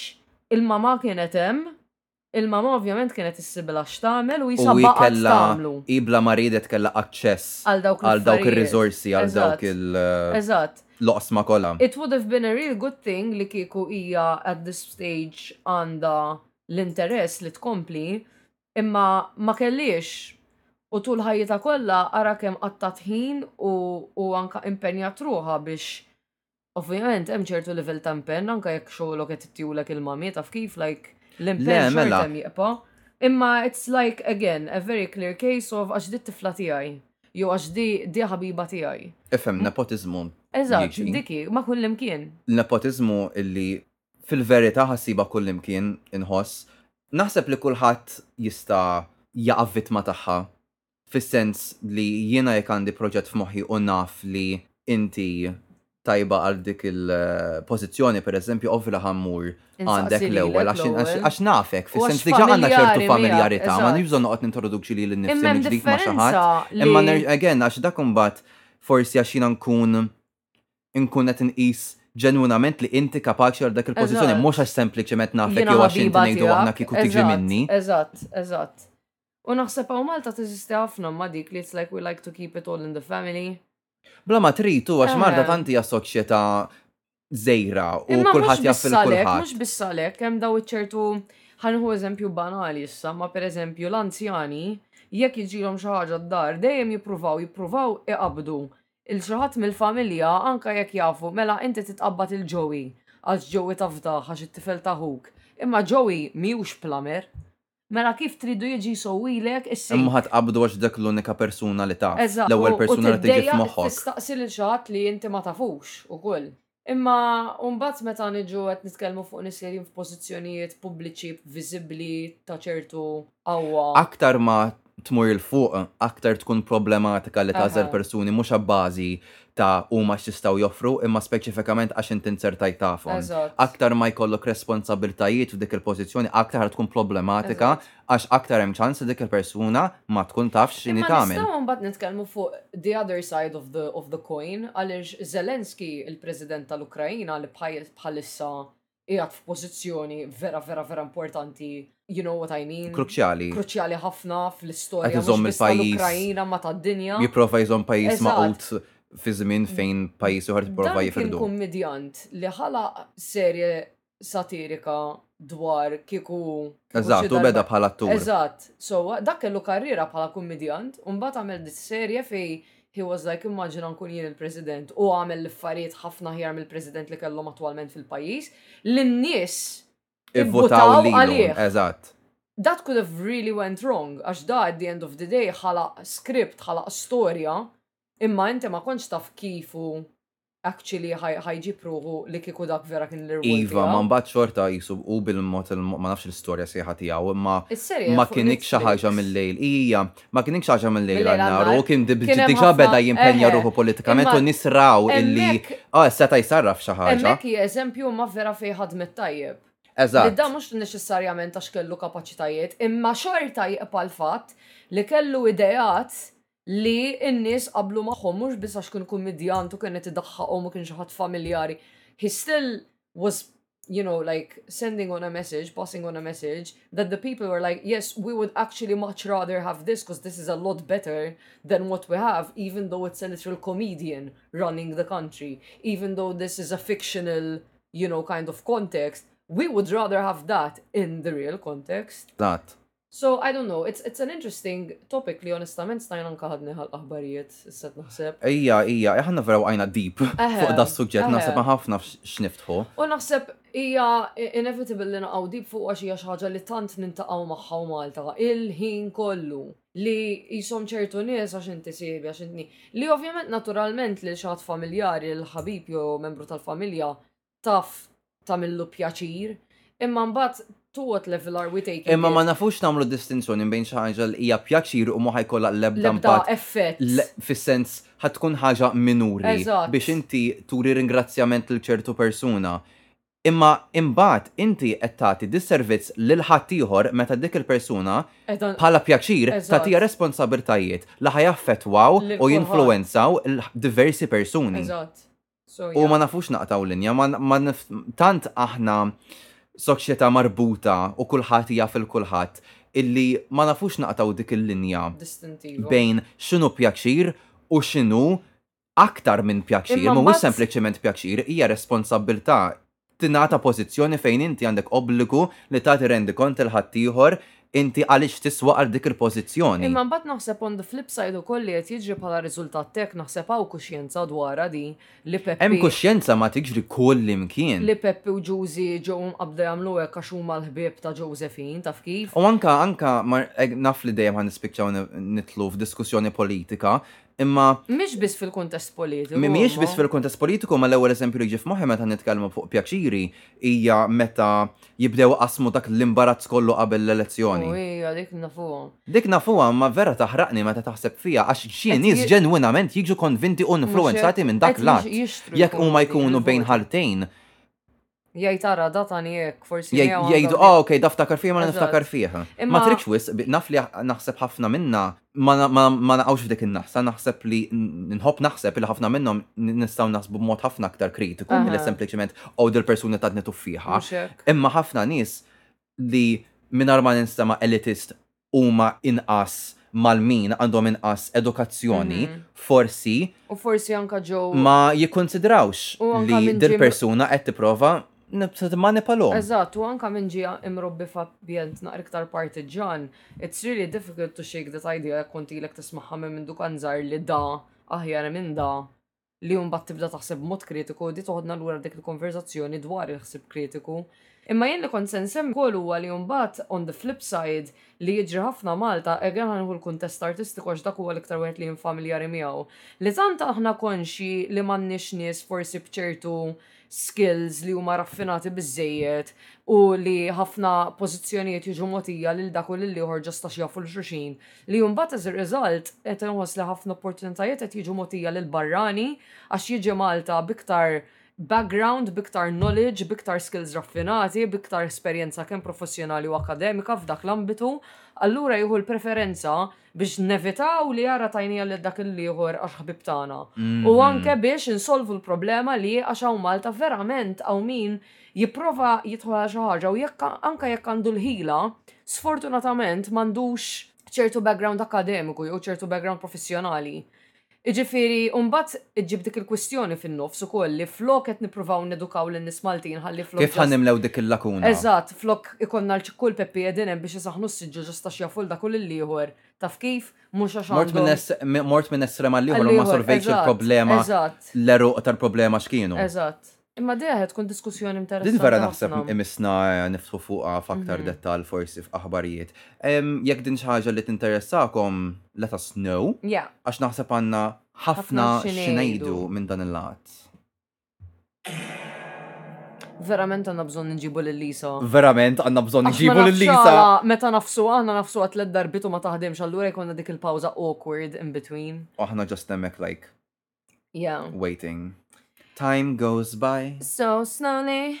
il-mamà kienet hemm Il-mamma ovvjament kienet issibilha x'tagħmel u qisha baqgħet tagħmlu. U hi kellha, hi bla ma riedet kellha aċċess għal dawk l-affarijiet. Għal dawk ir-riżorsi, għal dawk il. Eżatt. L-oqsma kollha. It would have been a real good thing li kieku hija at this stage għandha l-interess li tkompli, imma ma kellhiex u tul ħajjitha kollha ara kemm qatgħet ħin u anke impenjat ruħha biex Ovvjament hemm ċertu livell ta' impenn anke jekk xogħolok qed ittiulek il-mami taf kif like l-impenn mela. xortem jibqa'. Imma it's like again a very clear case of għax di t-tifla tiegħi. Jew għax di di ħabiba tiegħi. Ifhem, nepotiżmu. Eżatt, dik hi, ma' kullimkien. Nepotiżmu illi fil-verità ħa ssibha kullimkien inħoss. Naħseb li kulħadd jista' jaqa' vittma tagħha Fis-sens li jiena jekk għandi proġett f'moħħi u naf li inti tajba għal dik il-pożizzjoni pereżempju ovvju li ħa mmur għandek l-ewwel għax nafek, fis-sens li diġà għandna ċertu familjarità, m'għandix bżonn noqgħod nintroduċi lili nnifsi mill-ġdid ma' xi ħadd. Imma again għax dak imbagħad forsi għax jiena nkun inkun qed inqis ġenwinament li inti kapaċi għal dak il-pożizzjoni mhux għax sempliċement nafek jew għax inti ngħidu aħna kieku tiġi minni. Eżatt, eżatt. U naħseb hawn Malta teżisti ħafna ma dik li it's like we like to keep it all in the family. Bla ma trid hu għax Malta tant hija soċjetà żgħira u kulħadd jaf il-kulħadd. Mhux biss għalhekk hemm daw iċ-ċertu ħanħu eżempju banali issa ma pereżempju l-anzjani jekk jiġilhom xi ħaġa d-dar dejjem jippruvaw jippruvaw iqabbdu il xi ħadd mill-familja anke jekk jafu mela inti titqabbad il Joey għax Joey tafdah għax it-tifel ta' ħuk. Imma Joey mhijux plumber. Mela kif tridu jiġi jsowwilek is-sink? Imma ħa tqabbdu għax dak l-unika persuna li taf. Eżatt, L-ewwel u persuna li tiġi tiddejjaq f'moħħok. tistaqsi lil xi ħadd li inti ma tafux ukoll. Imma mbagħad meta niġu qed nitkellmu fuq nies li qegħdin f'pożizzjonijiet pubbliċi viżibbli ta' ċertu qawwa. Aktar ma tmur 'il fuq, aktar tkun problematika li tagħżel Eħe. persuni mhux abbażi ta' huma x'jistgħu joffru imma speċifikament għax int inzertajt tafhom. Eżatt. Aktar ma jkollok responsabbiltajiet f'dik il-pożizzjoni aktar ħa tkun problematika Eżatt. għax aktar hemm ċans li dik il-persuna ma tkun tafx x'inhi Imma tagħmel. nistgħu mbagħad nitkellmu fuq the other side of the of the coin għaliex Zelensky, il-President tal-Ukraina li bħaj bħalissa qiegħed f'pożizzjoni vera vera vera importanti, you know what I mean? Kruċjali. Kruċjali ħafna fl-istorja. Qed iżomm il-pajjiż. Ukraina ma tad-dinja. Jipprova jżomm pajjiż maqut fi żmien fejn pajjiż oħra tipprova jifirdu. Kien kummedjant li ħala serje satirika dwar kieku. Eżatt, u beda bħala attur. Eżatt, so dak kellu karriera bħala kummedjant, u mbagħad għamel serje fej He was like immaġina nkun jien il-President u għamel l-iffarijiet ħafna aħjar mill-President li kellhom attwalment fil-pajjiż, li n-nies ivvutaw għalih. Eżatt. That could have really went wrong, għax da at the end of the day ħalaq script, ħalaq storja, imma inti ma kontx taf kif u actually ħajġib ruħu li kieku dak vera kien l-irwol. Iva, ma mbagħad xorta jisu u bil-mod ma nafx l-istorja sieħa tiegħu, imma ma kienik xi ħaġa mill-lejl. Ija, ma kienik xi ħaġa mill-lejl għannar u kien diġà beda jimpenja ruħu politikament u nisraw illi ah seta' jsarraf xi ħaġa. Hemmhekk hi eżempju ma vera fejn ħadmet tajjeb. Eżatt. Li da mhux neċessarjament għax kellu kapaċitajiet, imma xorta jibqa' l-fatt li kellu ideat li n-nies qablu magħhom mhux biss għax kien kummidjant u kien qed idaħħaqhom u kien xi ħadd familjari, he still was you know like sending on a message, passing on a message that the people were like yes we would actually much rather have this because this is a lot better than what we have even though it's a literal comedian running the country even though this is a fictional you know kind of context we would rather have that in the real context. That. So, I don't know, it's it's an interesting topic li onestament stajna anka ħadni ħalq aħbarijiet, issa qed naħseb. Ija, ija, aħna vera waqajna deep Eħe, fuq da suġġett eħe. naħseb ma ħafna fx- x'niftħu. U naħseb hija inevitable li naqgħu dib fuq għax hija xi ħaġa li tant nintaqgħu magħha u Malta il-ħin kollu li jisom ċertu nies għax inti sieħbi għax inti li ovvjament naturalment li xi ħadd familjari l-ħabib jew membru tal-familja taf tagħmillu pjaċir, imma mbagħad to what level are we taking Imma ma nafux nagħmlu distinzjoni bejn xi ħaġa li hija pjaċir u ma ħajkollha l-ebda impatt. effett. Fis-sens ħad tkun ħaġa minuri biex inti turi ringrazzjament lil ċertu persuna. Imma imbagħad inti qed tagħti dis-servizz lil ħaddieħor meta dik il-persuna bħala pjaċir tagħtiha responsabbiltajiet li ħajaffettwaw u jinfluwenzaw diversi persuni. U ma nafux naqtaw linja, ma tant aħna soċjetà marbuta u kulħadd jaf il-kulħadd illi ma nafux naqtaw dik il-linja bejn x'inhu pjaċir u x'inhu aktar minn pjaċir, mhuwiex sempliċement pjaċir, hija responsabbiltà tingħata pożizzjoni fejn inti għandek obbligu li tagħti rendikont lil ħaddieħor inti għaliex tiswa għal dik il-pożizzjoni. Imma mbagħad naħseb on the flip side ukoll li qed jiġri bħala riżultat t'hekk naħseb hawn kuxjenza dwarha din li Peppi. Hemm kuxjenza ma tiġri kullimkien. Li Peppi u Ġużi ġew imqabbda jagħmlu hekk għax huma l-ħbieb ta' Josephine, taf kif? U anke, anke, naf li dejjem ħa nispiċċaw nidħlu f'diskussjoni politika, Imma. Mhix biss fil-kuntest politiku. Mhix biss fil-kuntest politiku, ma l-ewwel eżempju li jiġi f'moħħi meta nitkellmu fuq pjaċiri hija meta jibdew iqassmu dak l-imbarazz kollu qabel l-elezzjoni. Hija dik nafuha. Dik nafuha ma vera taħraqni meta taħseb fiha għax xi nies ġenwinament jiġu konvinti u influwenzati minn dak l-att. Jekk huma jkunu bejn ħaltejn Jgħid ara datani hekk, forsi. Jgħid, oh, ok, daftakar fiha ma niftakar fiha. Ma trikx wis, naf li naħseb ħafna minna, ma naqgħux f'dik in-naħsa, naħseb li nħobb naħseb li ħafna minnhom nistgħu naħsbu b'mod ħafna aktar kritiku milli sempliċement għod il-persuni tatni tuffiħa. Imma ħafna nies li mingħajr ma ninstema' elitist huma inqas mgħallmin, għandhom inqas edukazzjoni, forsi. U forsi anke ġew. Ma jikkunsidrawx li dil-persuna qed tipprova tmanipaluhom. Eżatt, u anke min ġie imrobbi f'ambjent naqra iktar partiġġan, it's really difficult to shake that idea jekk kont ilek tismagħha minn mindu kant żgħir li da aħjar minn da. li hu mbagħad tibda taħseb b'mod kritiku, di toħodna lura għal dik il-konverżazzjoni dwar il-ħsieb kritiku. Imma jien li kont se nsemmi wkoll huwa li mbagħad on the flip side li jiġri ħafna Malta, again ħa nieħu l-kuntest artistiku għax dak huwa l-iktar wieħed li jien familjari miegħu, li tant aħna konxji li m'għandniex nies forsi b'ċertu skills li huma raffinati biżżejjed u li ħafna pożizzjonijiet jiġu mogħtija lil dak u lill-ieħor ġast għax jafu 'l xulxin, li mbagħad as a result qed inħoss li ħafna opportunitajiet qed jiġu mogħtija lil barrani għax jiġi Malta b'iktar background, b'iktar knowledge, b'iktar skills raffinati, b'iktar esperjenza kemm professjonali u akkademika f'dak l-ambitu, allura jieħu l-preferenza biex nevitaw li ara tajnija lil dak il-ieħor għax ħbieb tagħna. U anke biex insolvu l-problema li għax hawn Malta verament hawn min jipprova jidħol għal xi ħaġa u jekk anke jekk għandu l-ħila, sfortunatament m'għandux ċertu background akkademiku jew ċertu background professjonali Jiġifieri, u mbagħad iġġib dik il-kwistjoni fin-nofs ukoll li flok qed nippruvaw nedukaw lin-nies Maltin ħalli flok Kif ħa nimlew dik il-lakuna? Eżatt, flok ikollna l-ċikk u l-peppi qegħdin hemm biex isaħħnu s-siġġu ġust għax jafu 'l dak u lill-ieħor, taf kif? Mhux għax għandhom Mort minn estrem għall-ieħor u ma solvejtx il-problema, l-għeruq tal-problema x'kienu. Eżatt. Imma dejja ħed tkun diskussjoni interessanti ħafna. Din vera naħseb imissna niftħu fuqha f'aktar dettall forsi f'aħbarijiet. Jekk din xi ħaġa li tinteressakom let us know għax naħseb għandna ħafna xi ngħidu minn dan il-lat. Verament għandna bżonn inġibu lil Lisa. Verament għandna bżonn inġibu lil Lisa. Meta nafsu aħna nafsu għat tliet darbiet u ma taħdimx allura jkollna dik il-pawża awkward in between. Aħna ġast hemmhekk like Yeah. Waiting. Time goes by. So slowly.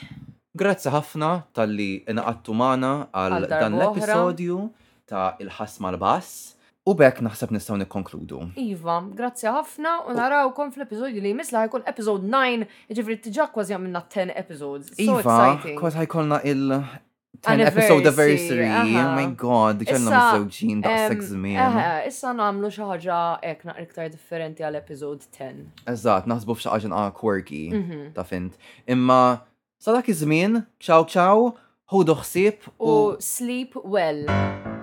Grazzi ħafna tal-li inaqattu mana għal dan l-episodju ta' il-ħas mal-bass. U bekk naħseb nistgħu nikkonkludu. Iva, grazzi ħafna u narawkom fl-episodju li jmiss li ħajkun episode 9, ġifri tiġa kważi għamilna 10 episodes. Iva, kważi ħajkolna il- 10 episode anniversary. Oh my god, kellna mizzewġin da' sex zmien. Issa namlu xaħġa ek naqra iktar differenti għal episode 10. Eżat, naħsbu f'xaħġa naqra quirky, mhm. ta' fint. Imma, sa' dak iż-żmien, ciao ciao, ħudu ħsib u sleep well.